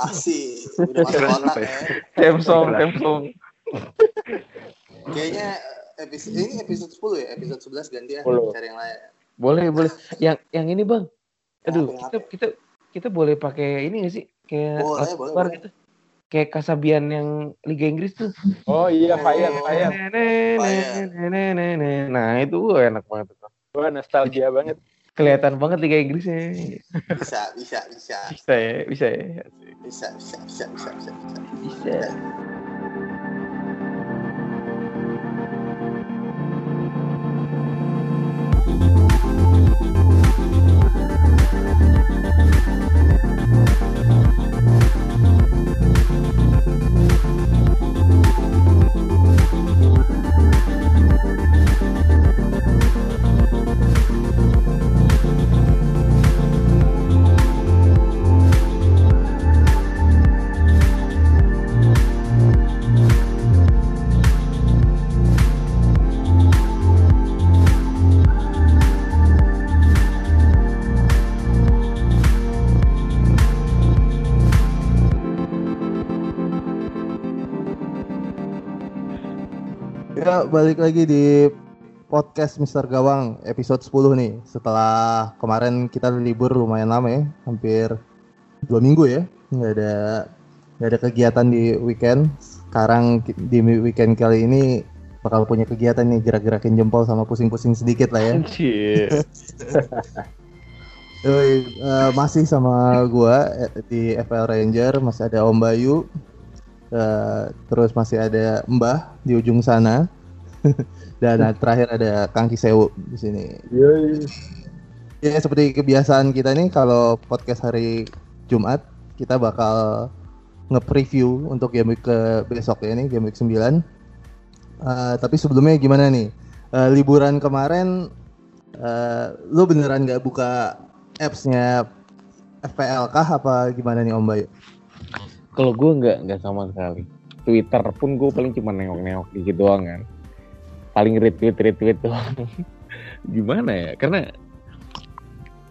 Asik, udah masuk otak ya. Theme song, theme song. Kayaknya episode ini episode 10 ya, episode 11 ganti ya, 10. cari yang lain. Boleh, boleh. Yang yang ini, Bang. Aduh, kita kita kita boleh pakai ini gak sih? Kayak Boleh, boleh, boleh. gitu. Kayak Kasabian yang Liga Inggris tuh. Oh iya, Fire, Fire. Nah, itu enak banget tuh. Wah, nostalgia banget. Kelihatan banget Liga Inggrisnya. Bisa, bisa, bisa. Bisa ya, bisa ya. Bisa, bisa, bisa, bisa, bisa, bisa. Bisa. Ya, balik lagi di podcast Mister Gawang episode 10 nih. Setelah kemarin kita libur lumayan lama ya, hampir dua minggu ya. Nggak ada nggak ada kegiatan di weekend. Sekarang di weekend kali ini bakal punya kegiatan nih gerak-gerakin jempol sama pusing-pusing sedikit lah ya. Anjir. Yoi, eh, masih sama gua eh, di FL Ranger, masih ada Om Bayu, eh, terus masih ada Mbah di ujung sana, dan terakhir ada Kang Kisewu di sini. Yoi. Ya seperti kebiasaan kita nih, kalau podcast hari Jumat kita bakal nge-preview untuk game week ke besok ya nih, game week 9. Eh, tapi sebelumnya gimana nih? Eh, liburan kemarin, eh, lu beneran nggak buka apps-nya FPL kah apa gimana nih Om Bayu? Kalau gue nggak nggak sama sekali. Twitter pun gue paling cuma nengok-nengok dikit doang kan. Paling retweet retweet doang. Gimana ya? Karena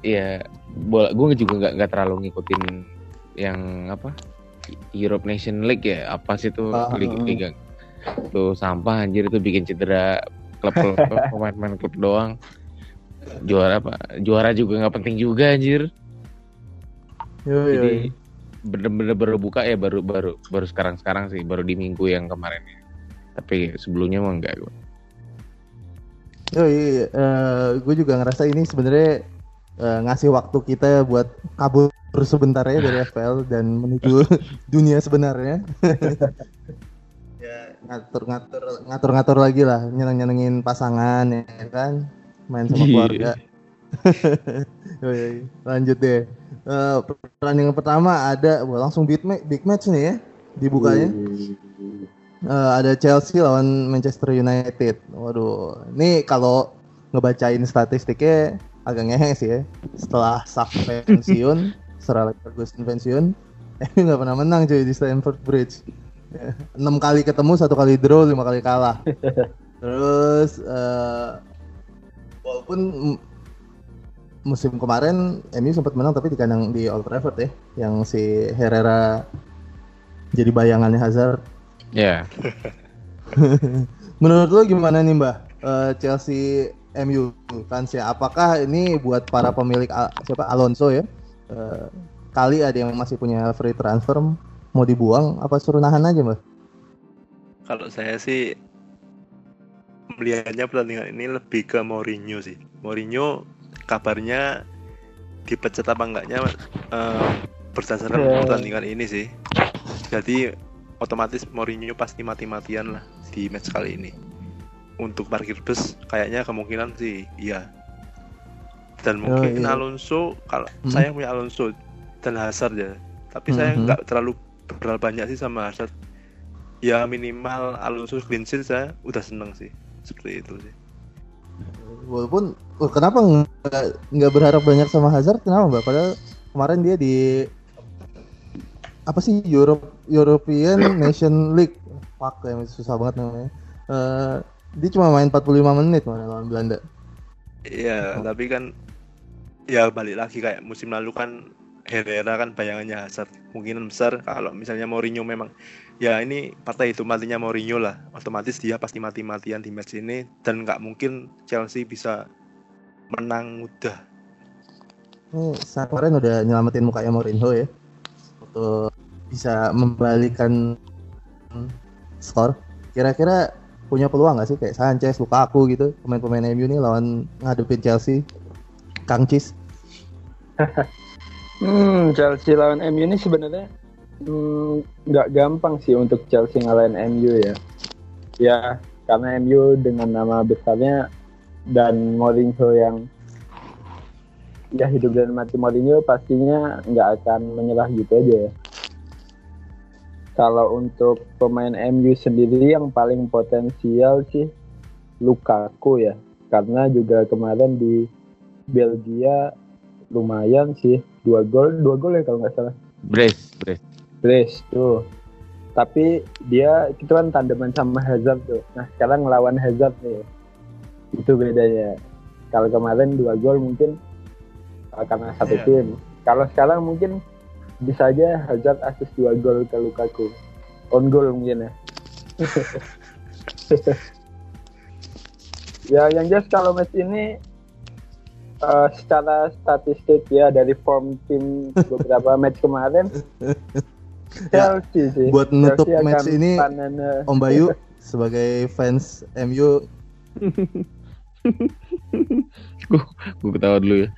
ya bola gue juga nggak nggak terlalu ngikutin yang apa Europe Nation League ya. Apa sih tuh? Ah, liga, ah, liga. Tuh sampah anjir itu bikin cedera klub klub pemain-pemain klub doang. Juara apa? Juara juga nggak penting juga anjir. Yoi, jadi bener-bener baru buka ya baru baru baru sekarang sekarang sih baru di minggu yang kemarin ya. tapi sebelumnya mah enggak gue Yoi, gue juga ngerasa ini sebenarnya eh, ngasih waktu kita buat kabur sebentar ya dari FPL dan menuju dunia sebenarnya. ya ngatur-ngatur ngatur-ngatur lagi lah, nyeneng-nyenengin pasangan ya kan, main sama Iya. keluarga. Yoi, lanjut deh. Eh, pertandingan pertama ada, langsung big match, big match nih ya dibukanya. Eh, ada Chelsea lawan Manchester United. Waduh, ini kalau ngebacain statistiknya agak ngehe sih ya. Setelah Sak pensiun, Sir Alex Ferguson pensiun, eh nggak pernah menang cuy di Stamford Bridge. Ya, Enam kali ketemu, satu kali draw, lima kali kalah. Terus eh, walaupun musim kemarin MU sempat menang tapi di kandang di Old Trafford ya, yang si Herrera jadi bayangannya Hazard ya Menurut lo gimana nih Mbah Eh, Chelsea MU fansnya? Apakah ini buat para pemilik Al- siapa Alonso ya? Eh, kali ada yang masih punya free transfer mau dibuang apa suruh nahan aja Mbah? Kalau saya sih melihatnya pertandingan ini lebih ke Mourinho sih. Mourinho kabarnya dipecat apa enggaknya eh, berdasarkan Ya. pertandingan ini sih. Jadi otomatis Mourinho pasti mati-matian lah di match kali ini. Untuk parkir bus kayaknya kemungkinan sih iya. Dan Oh, mungkin iya. Alonso kalau Hmm. saya punya Alonso dan Hazard ya. Tapi saya Mhm. nggak terlalu berapa banyak sih sama Hazard. Ya minimal Alonso clean sheet saya udah seneng sih. Seperti itu sih. Walaupun oh, kenapa nggak berharap banyak sama Hazard? Kenapa Mbak? Padahal kemarin dia di apa sih Europe European Nation League. Fuck ya susah banget namanya. Eh, dia cuma main 45 menit mana lawan Belanda. Iya, Oh. tapi kan ya balik lagi kayak musim lalu kan Herrera kan bayangannya Hazard. Mungkin besar kalau misalnya Mourinho memang ya ini partai itu matinya Mourinho lah. Otomatis dia pasti mati-matian di match ini dan nggak mungkin Chelsea bisa menang mudah. Ini kemarin udah nyelamatin mukanya Mourinho ya. Untuk bisa membalikan skor. Kira-kira punya peluang nggak sih kayak Sanchez, Lukaku gitu pemain-pemain MU nih lawan ngadepin Chelsea? Kang Cis. Hmm, Chelsea lawan MU ini sebenarnya hmm, nggak gampang sih untuk Chelsea ngalahin MU ya. Ya, karena MU dengan nama besarnya dan Mourinho yang ya hidup dan mati Mourinho pastinya nggak akan menyerah gitu aja ya. Kalau untuk pemain MU sendiri yang paling potensial sih Lukaku ya, karena juga kemarin di Belgia lumayan sih. Dua gol dua gol ya kalau nggak salah. Brace, brace. Brace tuh. Tapi dia itu kan tandeman sama Hazard tuh. Nah sekarang ngelawan Hazard nih. Itu bedanya. Kalau kemarin dua gol mungkin karena satu Iya. tim. Kalau sekarang mungkin bisa aja Hazard asis dua gol ke Lukaku. On goal mungkin ya. Ya yang jelas kalau match ini uh, secara statistik ya dari form tim beberapa match kemarin Ya, Chelsea sih. buat nutup Chelsea match ini, panen, uh, Om Bayu sebagai fans MU gue ketawa dulu ya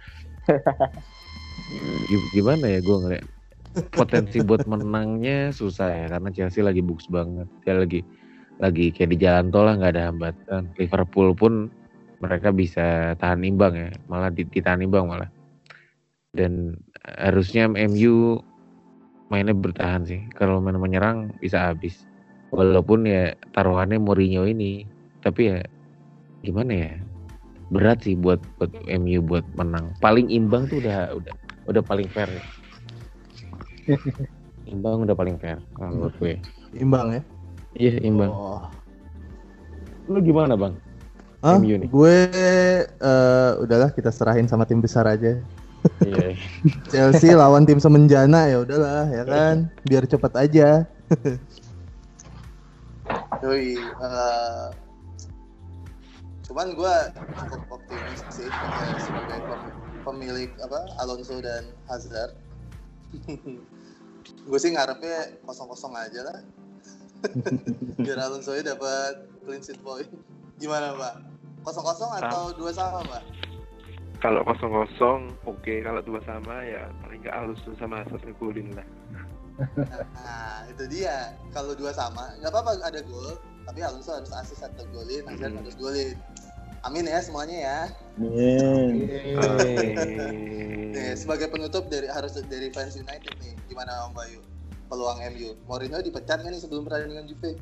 gimana ya gue ngeliat? Potensi buat menangnya susah ya karena Chelsea lagi bagus banget. Dia lagi lagi kayak di jalan tol lah nggak ada hambatan. Liverpool pun mereka bisa tahan imbang ya malah di- ditahan imbang malah. Dan harusnya MU mainnya bertahan sih. Kalau main menyerang bisa habis. Walaupun ya taruhannya Mourinho ini tapi ya gimana ya berat sih buat buat MU buat menang. Paling imbang tuh udah udah udah paling fair. imbang udah paling fair menurut gue. imbang ya. Iya imbang. Oh. Lu gimana bang? Hah? MU nih. Gue eh, udahlah kita serahin sama tim besar aja. Iya. Chelsea lawan tim semenjana ya udahlah ya kan, biar cepet aja. Yoi, eh, cuman gue cukup optimis sih sebagai pem- pemilik apa Alonso dan Hazard. gue sih ngarepnya kosong-kosong aja lah. Biar Alonso nya dapat clean sheet point. Gimana pak? Kosong-kosong atau dua sama pak? Kalau kosong kosong, oke. Kalau dua sama ya paling nggak halus sama Hazard ngegolin lah. Nah itu dia. Kalau dua sama, nggak apa-apa ada gol. Tapi Alonso harus assist atau golin, Hazard Hmm. harus golin. Amin ya semuanya ya. Amin. Nih, sebagai penutup dari harus dari fans United nih, gimana Om Bayu? Peluang MU. Mourinho dipecat kan nih sebelum pertandingan Juve?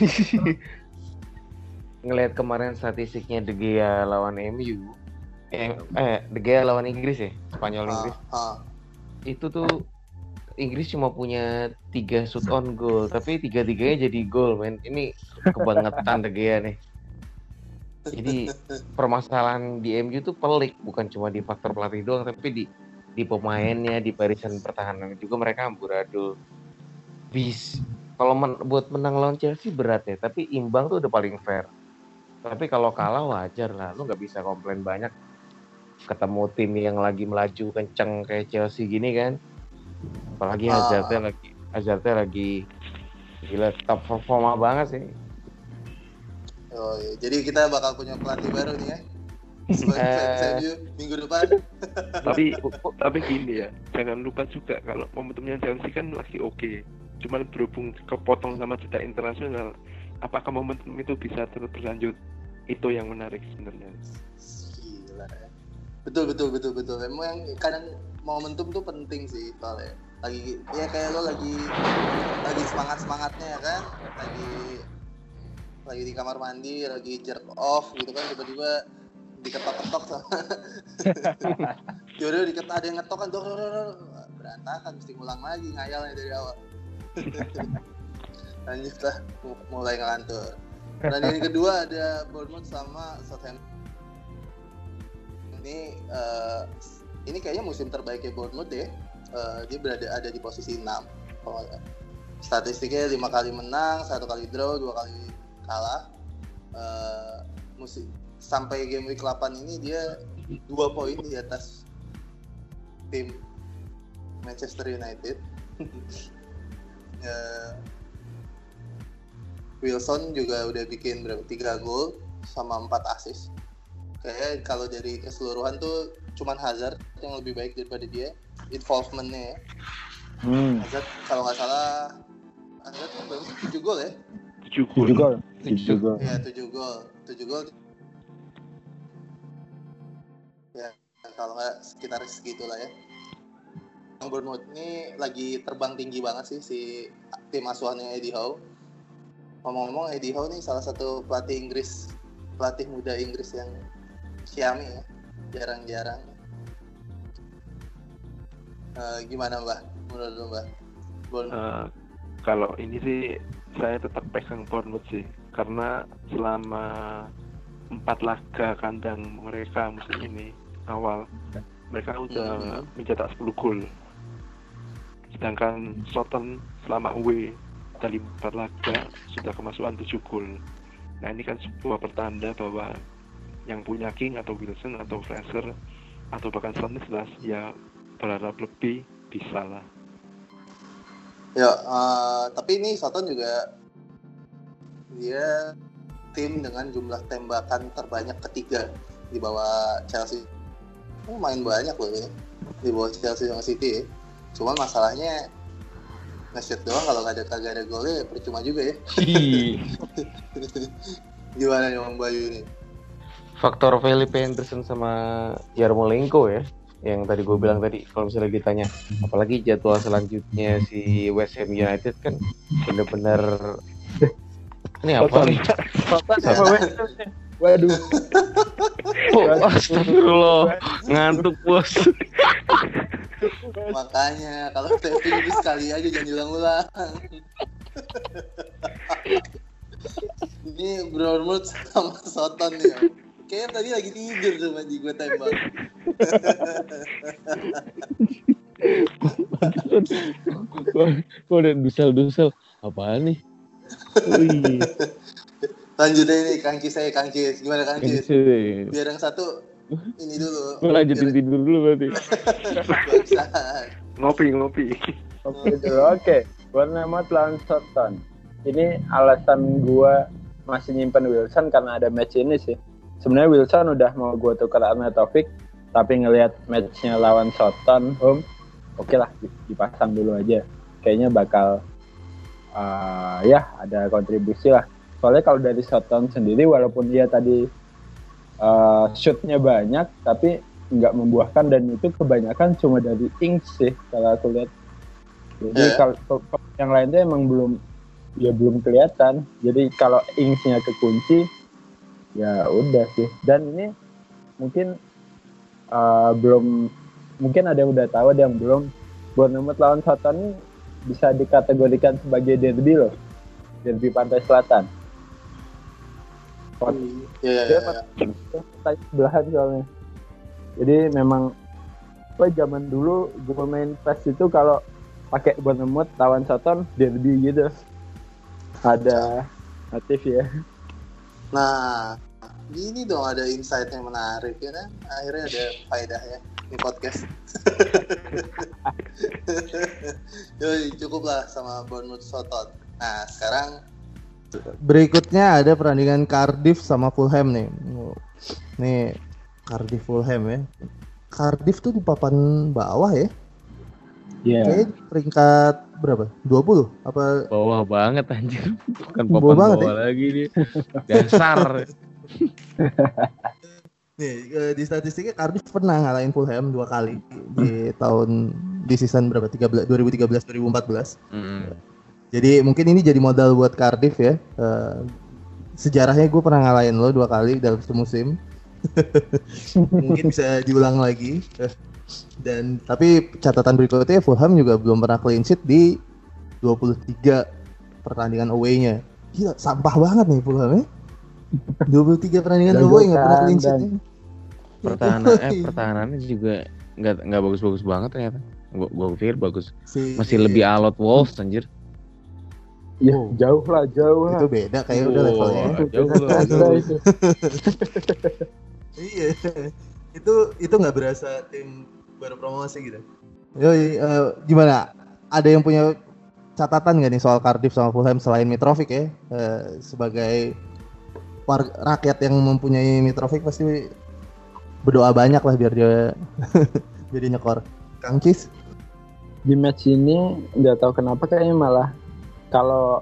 Ngelihat kemarin statistiknya De Gea lawan MU. Eh, eh De Gea lawan Inggris ya, Spanyol Inggris. Ah, ah. Itu tuh Inggris cuma punya tiga shoot on goal, tapi tiga tiganya jadi gol, men. Ini kebangetan De Gea nih. Jadi permasalahan di MU tuh pelik, bukan cuma di faktor pelatih doang, tapi di di pemainnya, di barisan pertahanan juga mereka amburadul. Bis, kalau men- buat menang lawan Chelsea berat ya, tapi imbang tuh udah paling fair. Tapi kalau kalah wajar lah, lu nggak bisa komplain banyak. Ketemu tim yang lagi melaju kenceng kayak Chelsea gini kan, apalagi Ah. Hazardnya lagi Hazardnya lagi gila top performa banget sih. Oh, iya. Jadi kita bakal punya pelatih baru nih ya. Sebagai Eh. minggu depan. tapi tapi gini ya, jangan lupa juga kalau momentumnya Chelsea kan lagi oke. Cuman berhubung kepotong sama jeda internasional, apakah momentum itu bisa terus berlanjut? Itu yang menarik sebenarnya. Gila ya. Betul betul betul betul. Emang yang kadang momentum tuh penting sih soalnya. Lagi ya kayak lo lagi lagi semangat semangatnya ya kan, lagi lagi di kamar mandi, lagi jerk off gitu kan tiba-tiba diketok-ketok sama Yaudah diketok ada yang ngetok kan dor, dor, dor, dor. berantakan mesti ngulang lagi ngayalnya dari awal lanjut lah mu- mulai ngelantur pertandingan kedua ada Bournemouth sama Southampton ini eh, ini kayaknya musim terbaiknya Bournemouth deh. Eh, dia berada ada di posisi 6. Kalau statistiknya lima kali menang, satu kali draw, dua kali kalah. Eh, musim sampai game week 8 ini dia dua poin di atas tim Manchester United. Eh, Wilson juga udah bikin berapa tiga gol sama empat assist. Kayak kalau dari keseluruhan tuh cuman Hazard yang lebih baik daripada dia involvementnya ya. Hmm. Hazard kalau nggak salah Hazard kan baru tujuh gol ya. tujuh Tujuh gol gol. Tujuh gol. Ya tujuh gol, tujuh gol. Ya kalau nggak sekitar segitulah ya. Yang Bournemouth ini lagi terbang tinggi banget sih si tim asuhannya Eddie Howe. Ngomong-ngomong Eddie Howe nih salah satu pelatih Inggris, pelatih muda Inggris yang Xiaomi ya, jarang-jarang. Eh, gimana mbak? Menurut mbak? Bournemouth. Eh, kalau ini sih saya tetap pegang Bournemouth sih karena selama empat laga kandang mereka musim ini awal mereka udah Mhm. mencetak 10 gol sedangkan Soton selama away dari empat laga sudah kemasukan 7 gol nah ini kan sebuah pertanda bahwa yang punya King atau Wilson atau Fraser atau bahkan Stanislas ya berharap lebih bisa lah Ya, eh, tapi ini Soton juga dia tim dengan jumlah tembakan terbanyak ketiga di bawah Chelsea. Oh, main banyak loh ini di bawah Chelsea sama City. Ya. Cuma masalahnya nge-shoot doang kalau nggak ada kagak ada golnya ya percuma juga ya. Gimana nih Bang Bayu ini? Faktor Felipe Anderson sama Yarmolenko ya yang tadi gue bilang tadi kalau misalnya ditanya apalagi jadwal selanjutnya si West Ham United kan bener-bener ini apa nih? Waduh. Oh, astagfirullah ngantuk bos Makanya kalau taping itu sekali aja jangan diulang-ulang. ini Bournemouth sama Soton nih. Ya. Kayaknya tadi lagi tidur tuh Manji gue tembak. kok udah dusel-dusel apaan nih Wih, Lanjut aja nih Kangkis saya Kangkis. Gimana Kangkis? sih. Biar yang satu ini dulu. Gue lanjutin tidur dulu berarti. Ngopi ngopi Oke dulu. Oke. Bournemouth lawan Southampton. Ini alasan gua masih nyimpen Wilson karena ada match ini sih. Sebenarnya Wilson udah mau gua tukar sama Taufik, tapi ngelihat matchnya lawan Southampton home, oke lah dipasang dulu aja. Kayaknya bakal uh, ya ada kontribusi lah. Soalnya kalau dari Southampton sendiri, walaupun dia tadi uh, shootnya banyak, tapi nggak membuahkan dan itu kebanyakan cuma dari Ings sih kalau aku lihat. Jadi Eh. kalau yang lainnya emang belum ya belum kelihatan. Jadi kalau Ingsnya kekunci ya udah sih. Dan ini mungkin uh, belum mungkin ada yang udah tahu ada yang belum. Bournemouth lawan Southampton ini bisa dikategorikan sebagai derby loh. Derby Pantai Selatan. Ya, ya, Dia ya. Pantai sebelahan soalnya. Jadi memang apa zaman dulu gue main PES itu kalau pakai Bournemouth lawan Soton derby gitu. Ada aktif ya. Nah, gini dong ada insight yang menarik ya kan? Akhirnya ada faedah ya di podcast. Yoi, cukup lah sama Bournemouth Soton. Nah, sekarang Berikutnya ada perandingan Cardiff sama Fulham nih. Nih Cardiff Fulham ya. Cardiff tuh di papan bawah ya. Iya. Kayaknya di peringkat berapa? 20 apa Bawah banget anjir. Bukan Bawah papan banget bawah lagi dia. Dasar. Nih, eh, di statistiknya Cardiff pernah ngalahin Fulham dua kali di tahun di season berapa? 13 2013 2014. Mm. Jadi mungkin ini jadi modal buat Cardiff ya. Eh, sejarahnya gue pernah ngalahin lo dua kali dalam satu musim. mungkin bisa diulang lagi. Eh, Dan tapi catatan berikutnya Fulham juga belum pernah clean sheet di 23 pertandingan away-nya. Gila, sampah banget nih Fulham ya. 23 pertandingan away nggak pernah clean sheet. Pertahanan eh pertahanannya juga nggak nggak bagus-bagus banget ternyata. Gua, gua pikir bagus. Si, Masih lebih alot Wolves anjir. Ya Oh. jauh lah, jauh lah. itu beda kayak udah Wow, levelnya. jauh lah, jauh. Iya. itu itu nggak berasa tim baru promosi gitu. Yoi, eh, gimana? Ada yang punya catatan nggak nih soal Cardiff sama Fulham selain Mitrovic ya? Eh, sebagai war- rakyat yang mempunyai Mitrovic pasti berdoa banyak lah biar dia dia nyekor. Kang Cis? Di match ini nggak tahu kenapa kayaknya malah kalau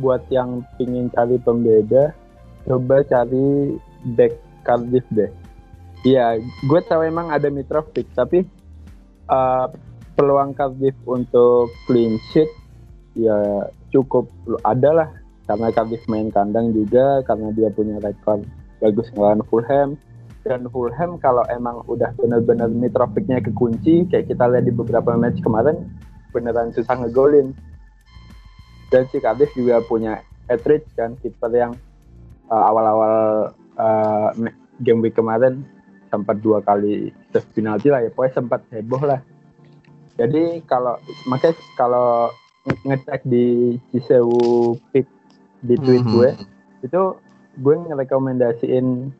buat yang pingin cari pembeda, coba cari back Cardiff deh. Iya, gue tahu emang ada Mitrovic, tapi uh, peluang Cardiff untuk clean sheet ya cukup ada lah. Karena Cardiff main kandang juga karena dia punya rekor bagus ngelawan Fulham. Dan Fulham kalau emang udah benar-benar Mitrovicnya kekunci kayak kita lihat di beberapa match kemarin beneran susah ngegolin. Dan si Cardiff juga punya Etheridge kan kiper yang uh, awal-awal uh, me- game week kemarin sempat dua kali save penalti lah ya. Pokoknya sempat heboh lah. Jadi kalau makanya kalau nge- ngecek di Cisewu Pick di tweet Mhm. gue itu gue ngerekomendasiin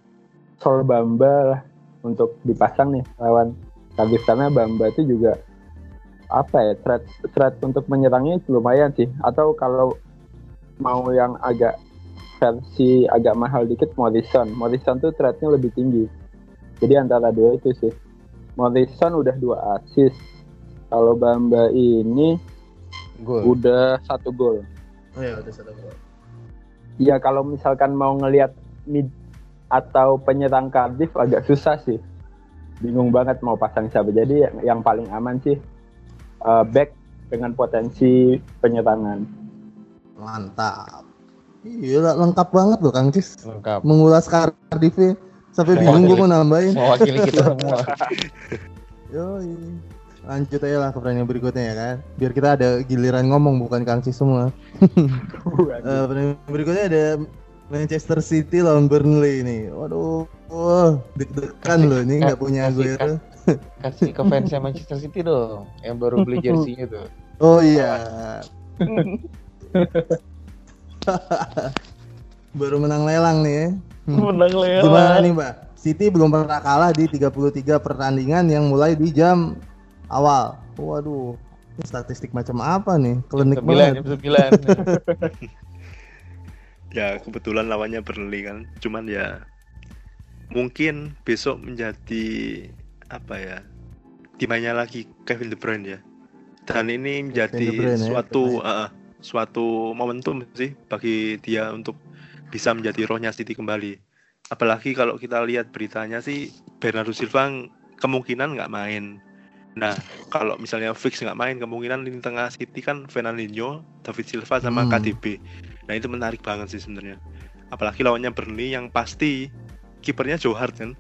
Sol Bamba lah untuk dipasang nih lawan Cardiff karena Bamba itu juga apa ya threat threat untuk menyerangnya lumayan sih. Atau kalau mau yang agak versi agak mahal dikit Morrison. Morrison tuh threatnya lebih tinggi jadi antara dua itu sih Morrison udah dua assist kalau Bamba ini Gol. udah satu gol Oh ya udah satu gol. Iya kalau misalkan mau ngelihat mid atau penyerang Cardiff agak susah sih. Bingung banget mau pasang siapa. Jadi yang, yang paling aman sih uh, back dengan potensi penyerangan. Mantap. Iya lengkap banget loh Kang Cis. Lengkap. Mengulas Cardiff sampai bingung gue mau nambahin. Mewakili kita semua. Yoi. Lanjut aja lah ke pertanyaan berikutnya ya kan. Biar kita ada giliran ngomong bukan Kang Cis semua. Eh, pertanyaan berikutnya ada Manchester City lawan Burnley ini. Waduh, wah, deg-degan loh ini nggak punya Kasih- Aguero. Kasih ke fansnya Manchester City dong, yang baru beli jersey-nya tuh. Oh iya. Baru menang lelang nih ya. Hmm. Menang Gimana nih Mbak? City belum pernah kalah di 33 pertandingan yang mulai di jam awal. Waduh, ini statistik macam apa nih? Klinik banget. jam sembilan. ya kebetulan lawannya Burnley kan cuman ya mungkin besok menjadi apa ya dimanya lagi Kevin De Bruyne ya dan ini menjadi Bruyne ya, suatu benar. uh, suatu momentum sih bagi dia untuk bisa menjadi rohnya City kembali apalagi kalau kita lihat beritanya sih Bernardo Silva kemungkinan nggak main nah kalau misalnya fix nggak main kemungkinan lini tengah City kan Fernandinho David Silva sama Hmm. KDB Nah itu menarik banget sih sebenarnya. Apalagi lawannya Burnley yang pasti kipernya Joe Hart kan.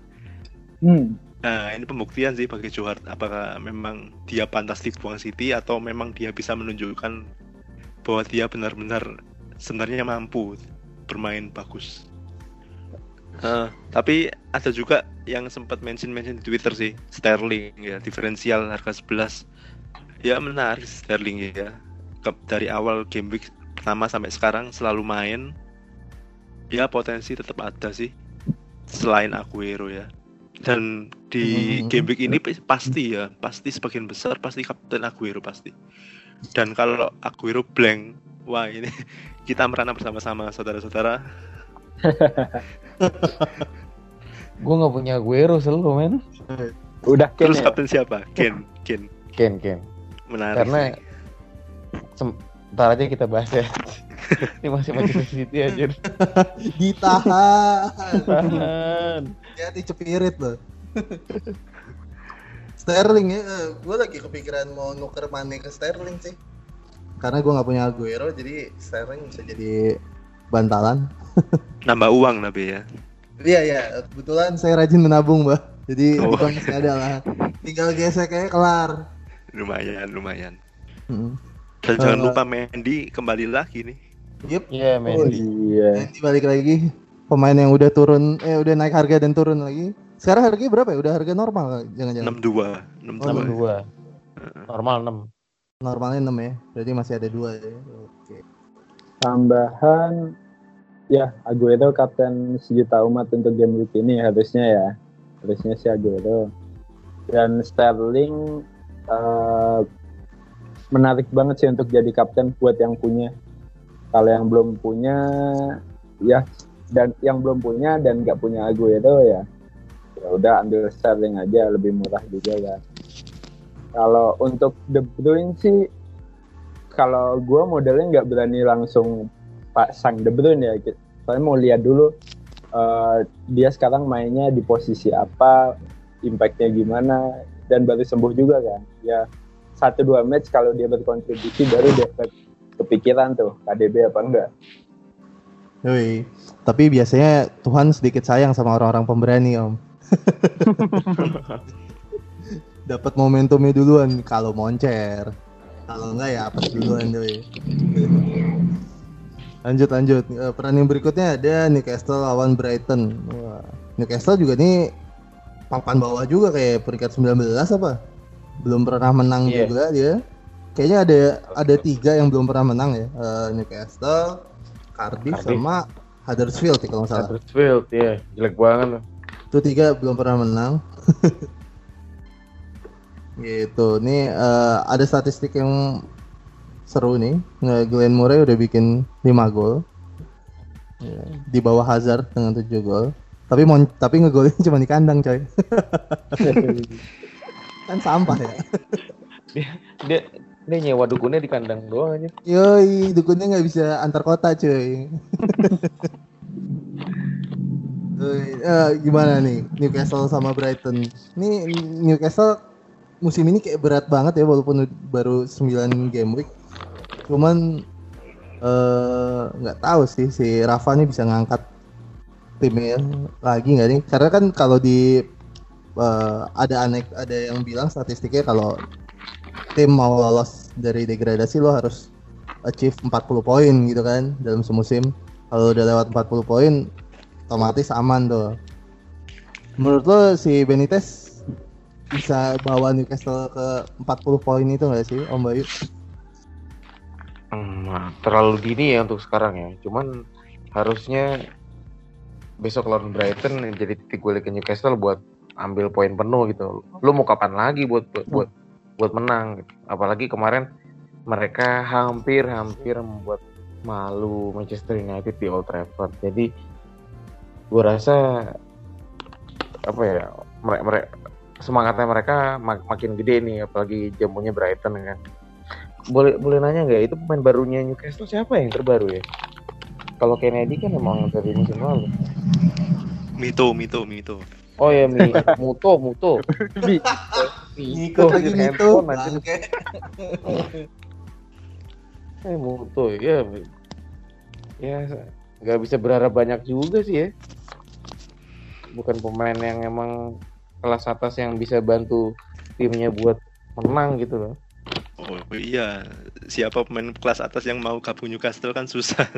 Hmm. Nah ini pembuktian sih bagi Joe Hart apakah memang dia pantas dibuang City atau memang dia bisa menunjukkan bahwa dia benar-benar sebenarnya mampu bermain bagus. Eh, tapi ada juga yang sempat mention-mention di Twitter sih Sterling ya diferensial harga 11 ya menarik Sterling ya. Ke- dari awal game week pertama sampai sekarang selalu main. Ya potensi tetap ada sih selain Aguero ya. Dan di Hmm. game week ini pasti ya pasti sebagian besar pasti kapten Aguero pasti. Dan kalau Aguero blank wah ini kita merana bersama-sama saudara-saudara Gue nggak punya Aguero selalu men. Udah Ken terus ya? kapten siapa Ken Ken Ken Ken. menarik Karena sih. sem- ntar aja kita bahas ya. Ini masih Manchester City aja. Ditahan. Tahan. Hati cepirit loh. Sterling ya, gue lagi kepikiran mau nuker Mane ke Sterling sih. Karena gue nggak punya Aguero, jadi Sterling bisa jadi bantalan. nambah uang nabi ya Iya iya, kebetulan saya rajin menabung, Mbak. Jadi Oh. uang masih ada lah. Tinggal gesek kayak kelar. lumayan lumayan Hmm. dan jangan Eh. lupa Mendy kembali lagi nih Yep. Iya Oh Mendy. iya. Nanti balik lagi pemain yang udah turun, eh udah naik harga dan turun lagi. Sekarang harganya berapa ya? Udah harga normal jangan-jangan. 62, 62. Oh, dua normal enam Normalnya 6 ya. Berarti masih ada dua ya. Oke. Tambahan ya Aguero kapten sejuta umat untuk game week ini harusnya ya. Harusnya si Aguero. Dan Sterling eh, menarik banget sih untuk jadi kapten buat yang punya. Kalau yang belum punya ya dan yang belum punya dan nggak punya Aguero ya ya udah ambil Sterling aja lebih murah juga kan. Kalau untuk De Bruyne sih kalau gue modelnya nggak berani langsung pasang De Bruyne ya gitu. Soalnya mau lihat dulu eh, dia sekarang mainnya di posisi apa, impactnya gimana, dan baru sembuh juga kan. Ya satu dua match kalau dia berkontribusi baru dia ke- kepikiran tuh KDB apa enggak. Yoi. Tapi biasanya Tuhan sedikit sayang sama orang-orang pemberani, Om. Dapat momentumnya duluan kalau moncer. Kalau enggak ya apa duluan doi. lanjut lanjut. Eh, Peran yang berikutnya ada Newcastle lawan Brighton. Wah, Newcastle juga nih papan bawah juga kayak peringkat 19 apa? Belum pernah menang Iya. juga dia. Kayaknya ada ada tiga yang belum pernah menang ya. Eh, Newcastle, Cardiff, Cardiff. sama Huddersfield ya kalau nggak salah. Huddersfield ya jelek banget loh Itu tiga belum pernah menang. gitu. Nih eh, ada statistik yang seru nih. Glenn Murray udah bikin 5 gol. Ya, di bawah Hazard dengan 7 gol. Tapi mon tapi ngegolin cuma di kandang, coy. kan sampah ya. dia dia nyewa dukunnya di kandang doang aja Yoi, dukunnya nggak bisa antar kota, cuy. Eh, gimana nih Newcastle sama Brighton? Nih Newcastle musim ini kayak berat banget ya walaupun baru 9 game week. Cuman eh, nggak tahu sih si Rafa nih bisa ngangkat timnya lagi nggak nih? Karena kan kalau di eh, ada anek ada yang bilang statistiknya kalau tim mau lolos dari degradasi lo harus achieve 40 poin gitu kan dalam semusim. Kalau udah lewat 40 poin otomatis aman tuh. Menurut lo si Benitez bisa bawa Newcastle ke 40 poin itu nggak sih Om Bayu? Hmm, nah, terlalu dini ya untuk sekarang ya cuman harusnya besok lawan Brighton jadi titik balik ke Newcastle buat ambil poin penuh gitu lu mau kapan lagi buat buat buat, buat menang gitu. apalagi kemarin mereka hampir hampir membuat malu Manchester United di Old Trafford jadi gue rasa apa ya mereka, mereka semangatnya mereka mak- makin gede nih apalagi jamunya Brighton kan. Boleh boleh nanya nggak itu pemain barunya Newcastle siapa yang terbaru ya? Kalau Kennedy kan emang dari musim lalu. Mito, Mito, Mito. oh ya Mi Muto Muto. Ngikut lagi bangke. eh Muto ya ya nggak bisa berharap banyak juga sih ya. Bukan pemain yang emang kelas atas yang bisa bantu timnya buat menang gitu loh Oh iya, siapa pemain kelas atas yang mau gabung Newcastle kan susah.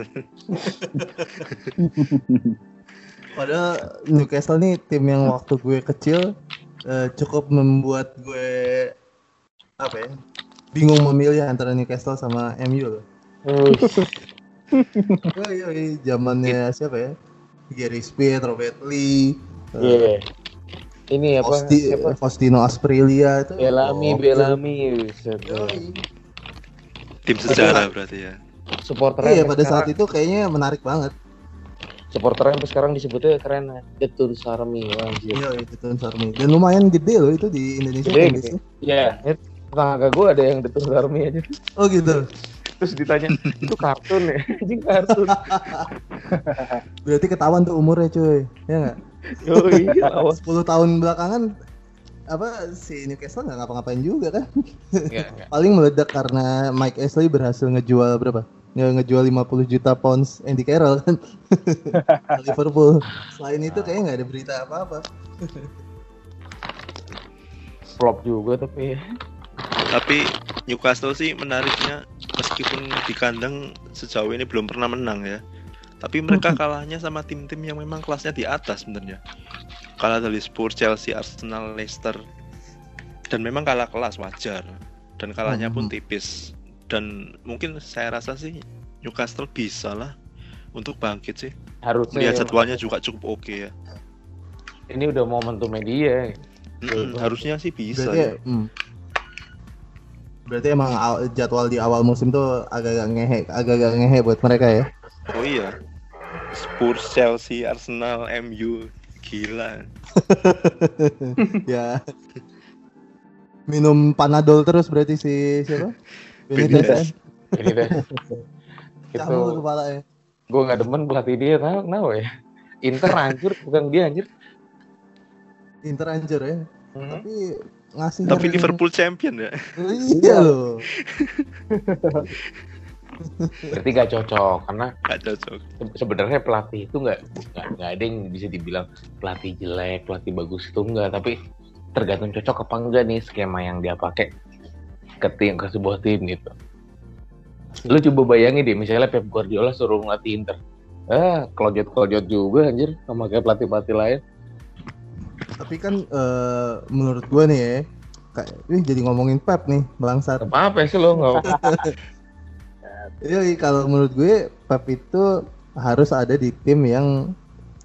Padahal Newcastle nih tim yang waktu gue kecil eh, cukup membuat gue apa ya bingung memilih antara Newcastle sama MU loh. Oh iya, iya zamannya siapa ya? Gary Speed, Robert Lee, eh, Iya. Ini apa? Fausti- siapa? Faustino Asprilia itu. Belami, gokil. Belami. Tim sejarah berarti ya. Supporter Iya pada saat itu kayaknya menarik banget. supporternya sampai sekarang disebutnya keren The Tunes Army anjir. Iya itu Tunes Army. Dan lumayan gede loh itu di Indonesia. Gede. Iya, ini tetangga gue ada yang The Tunes Army aja. Oh gitu. Terus ditanya, itu kartun ya? Anjing kartun. Berarti ketahuan tuh umurnya cuy. Ya nggak? Yoi, awas. 10 tahun belakangan apa si Newcastle nggak ngapa-ngapain juga kan? Enggak, enggak. Paling meledak karena Mike Ashley berhasil ngejual berapa? Nge ngejual 50 juta pounds Andy Carroll kan ke Liverpool. Selain itu kayaknya nggak ada berita apa-apa. Flop juga tapi. Tapi Newcastle sih menariknya meskipun di kandang sejauh ini belum pernah menang ya. Tapi mereka kalahnya sama tim-tim yang memang kelasnya di atas sebenarnya. kalah dari Spurs, Chelsea, Arsenal, Leicester. Dan memang kalah kelas wajar. Dan kalahnya pun Mhm. tipis. Dan mungkin saya rasa sih Newcastle bisa lah untuk bangkit sih. Harusnya Lihat ya, jadwalnya juga cukup oke ya. ini udah momentum media. Betul. harusnya sih bisa Berarti ya. hmm. Berarti emang jadwal di awal musim tuh agak-agak ngehe, agak-agak ngehe buat mereka ya. Oh iya. Spurs, Chelsea, Arsenal, MU. Gila. ya. Minum panadol terus berarti si siapa? Benitez. Benitez. Ini deh. itu kepala ya. gue nggak demen pelatih dia tahu kenapa ya Inter hancur bukan dia anjir Inter hancur ya. Hmm. Tapi ngasih Tapi Liverpool champion ya. Iya loh. Berarti gak cocok karena Gak cocok. se- sebenarnya pelatih itu nggak nggak ada yang bisa dibilang pelatih jelek pelatih bagus itu enggak tapi tergantung cocok apa enggak nih skema yang dia pakai ke tim ke sebuah tim gitu. Lu coba bayangin deh misalnya Pep Guardiola suruh ngelatih Inter. Ah kelojot kelojot juga anjir sama kayak pelatih pelatih lain. Tapi kan eh, menurut gua nih ya, kayak ih, jadi ngomongin Pep nih, bangsat. apa apa sih lo nggak Iya, kalau menurut gue Pep itu harus ada di tim yang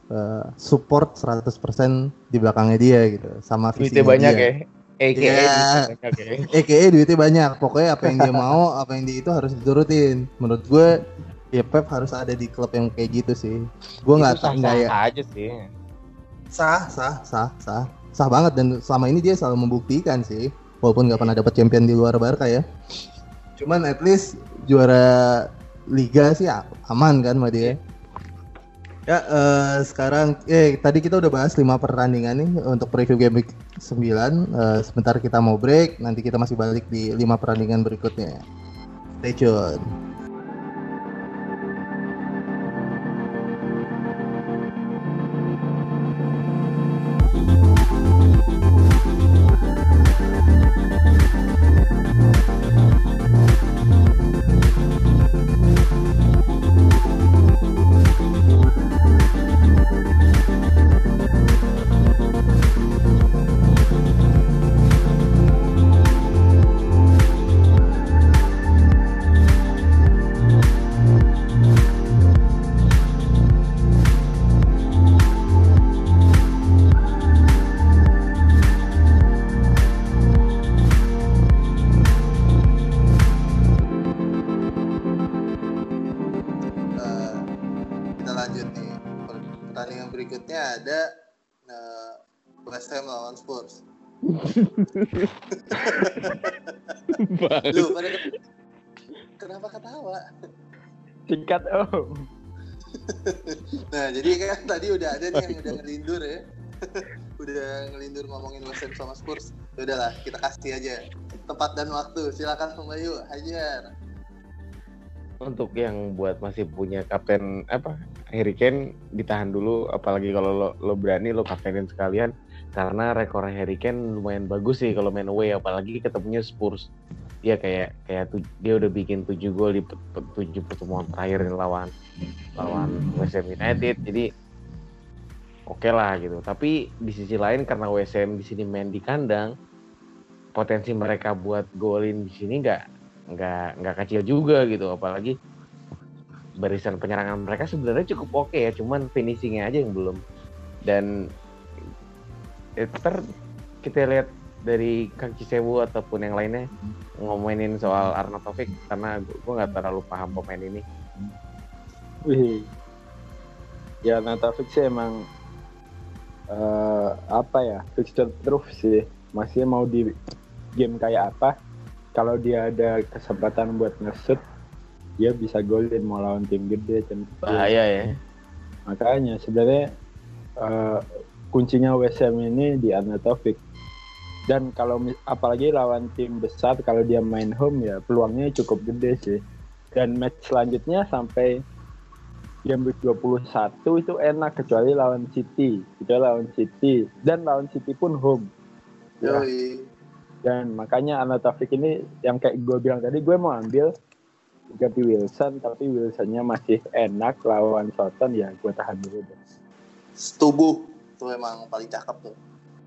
eh, support 100% di belakangnya dia gitu, sama duitnya visinya banyak dia. ya EKE Iya. duitnya banyak ya EKE duitnya banyak. Pokoknya apa yang dia mau, apa yang dia itu harus diturutin. Menurut gue ya Pep harus ada di klub yang kayak gitu sih. Gue nggak tahu nggak ya. aja sih Sah, sah, sah, sah, sah banget dan selama ini dia selalu membuktikan sih, walaupun nggak pernah dapat champion di luar Barca ya. Cuman at least juara liga sih aman kan sama dia. Ya eh, sekarang eh tadi kita udah bahas lima pertandingan nih untuk preview game week 9 Eh, sebentar kita mau break nanti kita masih balik di lima pertandingan berikutnya. Stay tune. Lu pada kenapa ketawa? Singkat oh. Nah jadi kan tadi udah ada nih yang udah ngelindur ya. udah ngelindur ngomongin West Ham sama Spurs. Ya udahlah kita kasih aja tempat dan waktu. Silakan Bang Bayu, hajar. untuk yang buat masih punya kapten apa Harry Kane ditahan dulu apalagi kalau lo, lo berani lo kaptenin sekalian karena rekor Harry Kane lumayan bagus sih kalau main away apalagi ketemunya Spurs. Dia kayak kayak tu- dia udah bikin 7 gol di pe- pe- tujuh pertemuan terakhir lawan lawan West Ham United. Jadi oke lah gitu. Tapi di sisi lain karena West Ham di sini main di kandang potensi mereka buat golin di sini nggak nggak nggak kecil juga gitu. Apalagi barisan penyerangan mereka sebenarnya cukup oke ya cuman finishingnya aja yang belum. Dan ntar kita lihat dari Kang Cisewu ataupun yang lainnya ngomongin soal Arnautovic karena gue nggak terlalu paham pemain ini Wih. Ya Natafik sih emang eh, apa ya fixture proof sih. Masih mau di game kayak apa? Kalau dia ada kesempatan buat nge-shoot, dia bisa golin mau lawan tim gede tim kecil. bahaya ya Makanya sebenarnya eh, kuncinya West Ham ini di Arnautovic. Dan kalau apalagi lawan tim besar kalau dia main home ya peluangnya cukup gede sih. Dan match selanjutnya sampai game week 21 itu enak kecuali lawan City. Kecuali lawan City dan lawan City pun home. Ya, Yoi. dan makanya Arnautovic ini yang kayak gue bilang tadi gue mau ambil ganti Wilson tapi Wilsonnya masih enak lawan Soton ya gue tahan dulu deh. Setubuh. Itu emang paling cakep tuh.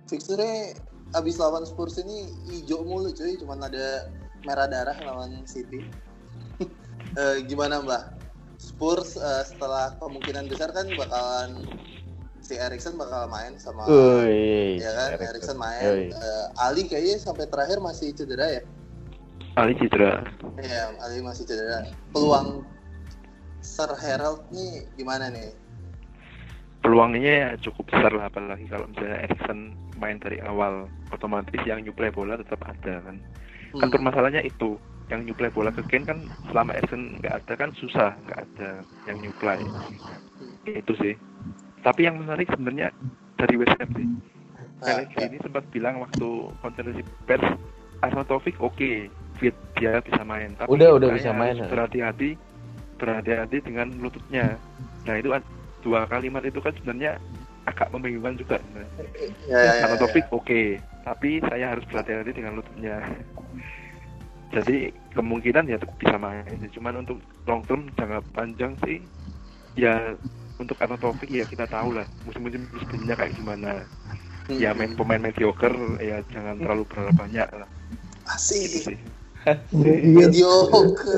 Fixture abis lawan Spurs ini hijau mulu cuy, cuman ada merah darah lawan City. Eh, gimana Mbah? Spurs eh, setelah kemungkinan besar kan bakalan si Erikson bakal main sama Wih, ya kan Erikson. Main. Eh, Ali kayaknya sampai terakhir masih cedera ya. Ali cedera. Iya, Ali masih cedera. Peluang Sir Herald nih gimana nih? Peluangnya ya cukup besar lah apalagi kalau misalnya Erikson main dari awal otomatis yang nyuplai bola tetap ada kan. Kan Hmm. permasalahannya itu yang nyuplai bola ke Kane kan selama Erikson nggak ada kan susah nggak ada yang nyuplai itu sih tapi yang menarik sebenarnya dari West Ham sih Ah, Alex ya. ini sempat bilang waktu konferensi pers Arnautovic oke fit dia bisa main tapi Udah, udah bisa main, ya. berhati-hati berhati-hati dengan lututnya nah itu kan dua kalimat itu kan sebenarnya agak membingungkan juga. Ya, ya, ya, ya. Arnautovic oke tapi saya harus berhati-hati dengan lututnya jadi kemungkinan ya tetap bisa main cuman untuk long term jangka panjang sih ya untuk Arnautovic ya kita tahu lah musim-musim sebelumnya kayak gimana Hmm. ya main pemain mediocre ya jangan terlalu berharap banyak lah itu Asik. sih Mediocre.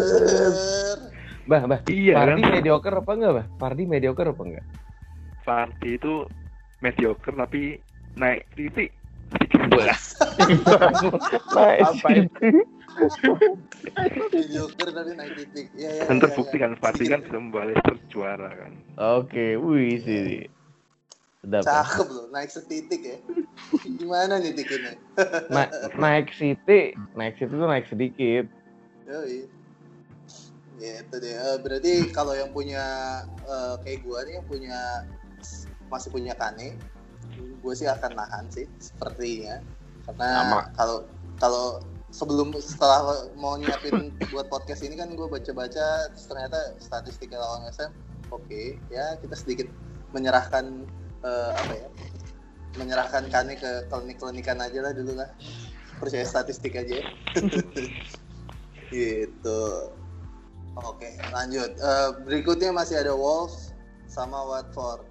Bah, bah. iya Fardi kan mediocre apa enggak, bah? Fardi mediocre apa enggak? Fardi itu mediocre tapi naik titik sedikit Apa itu? Mediocre tapi naik titik. Iya, iya. dan iya, terbukti iya. kan Fardi kan bisa Leicester juara kan Oke, wih sih. Sedap. ya. Cakep loh, naik setitik ya. Gimana nih titiknya? Na- naik City, naik City tuh naik sedikit. Yoi. Gitu deh. Eh, berarti kalau yang punya eh, kayak gua nih yang punya masih punya Kane, gue sih akan nahan sih sepertinya. Karena kalau kalau sebelum setelah mau nyiapin buat podcast ini kan gue baca-baca ternyata statistiknya lawan SM oke ya kita sedikit menyerahkan eh, apa ya menyerahkan Kane ke klinik-klinikan aja lah dulu lah percaya statistik aja gitu oke lanjut Eh, berikutnya masih ada Wolves sama Watford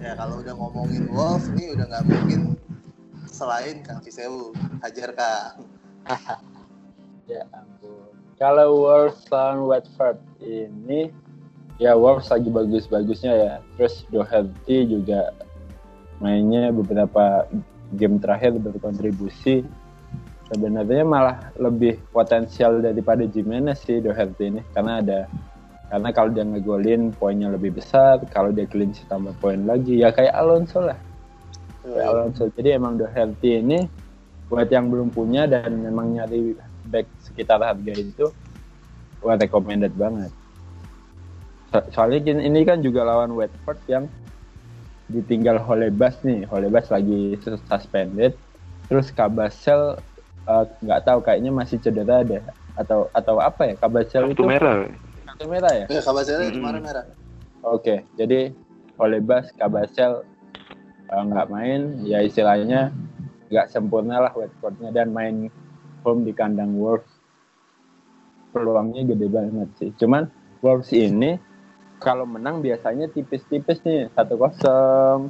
ya kalau udah ngomongin Wolves ini udah nggak mungkin selain Kang Cisewu hajar Kang Ya ampun. Kalau Wolves lawan Watford ini ya Wolves lagi bagus-bagusnya ya. Terus Doherty juga mainnya beberapa game terakhir berkontribusi. Sebenarnya malah lebih potensial daripada Jimenez sih Doherty ini karena ada karena kalau dia ngegolin poinnya lebih besar, kalau dia clean sheet tambah poin lagi ya kayak Alonso lah. Kayak Alonso. Jadi emang Doherty ini buat yang belum punya dan memang nyari back sekitar harga itu wah recommended banget. So- soalnya ini kan juga lawan Watford yang ditinggal Holebas nih. Holebas lagi sus- suspended. Terus Kabasel eh, nggak tahu kayaknya masih cedera deh atau atau apa ya Kabasel itu merah kartu merah ya? ya kabar saya Mm-mm. kemarin merah Oke, jadi Holebas, Kabasel eh, nggak main, ya istilahnya nggak sempurna lah Watfordnya dan main home di kandang Wolves. Peluangnya gede banget sih. Cuman Wolves ini kalau menang biasanya tipis-tipis nih, 1-0,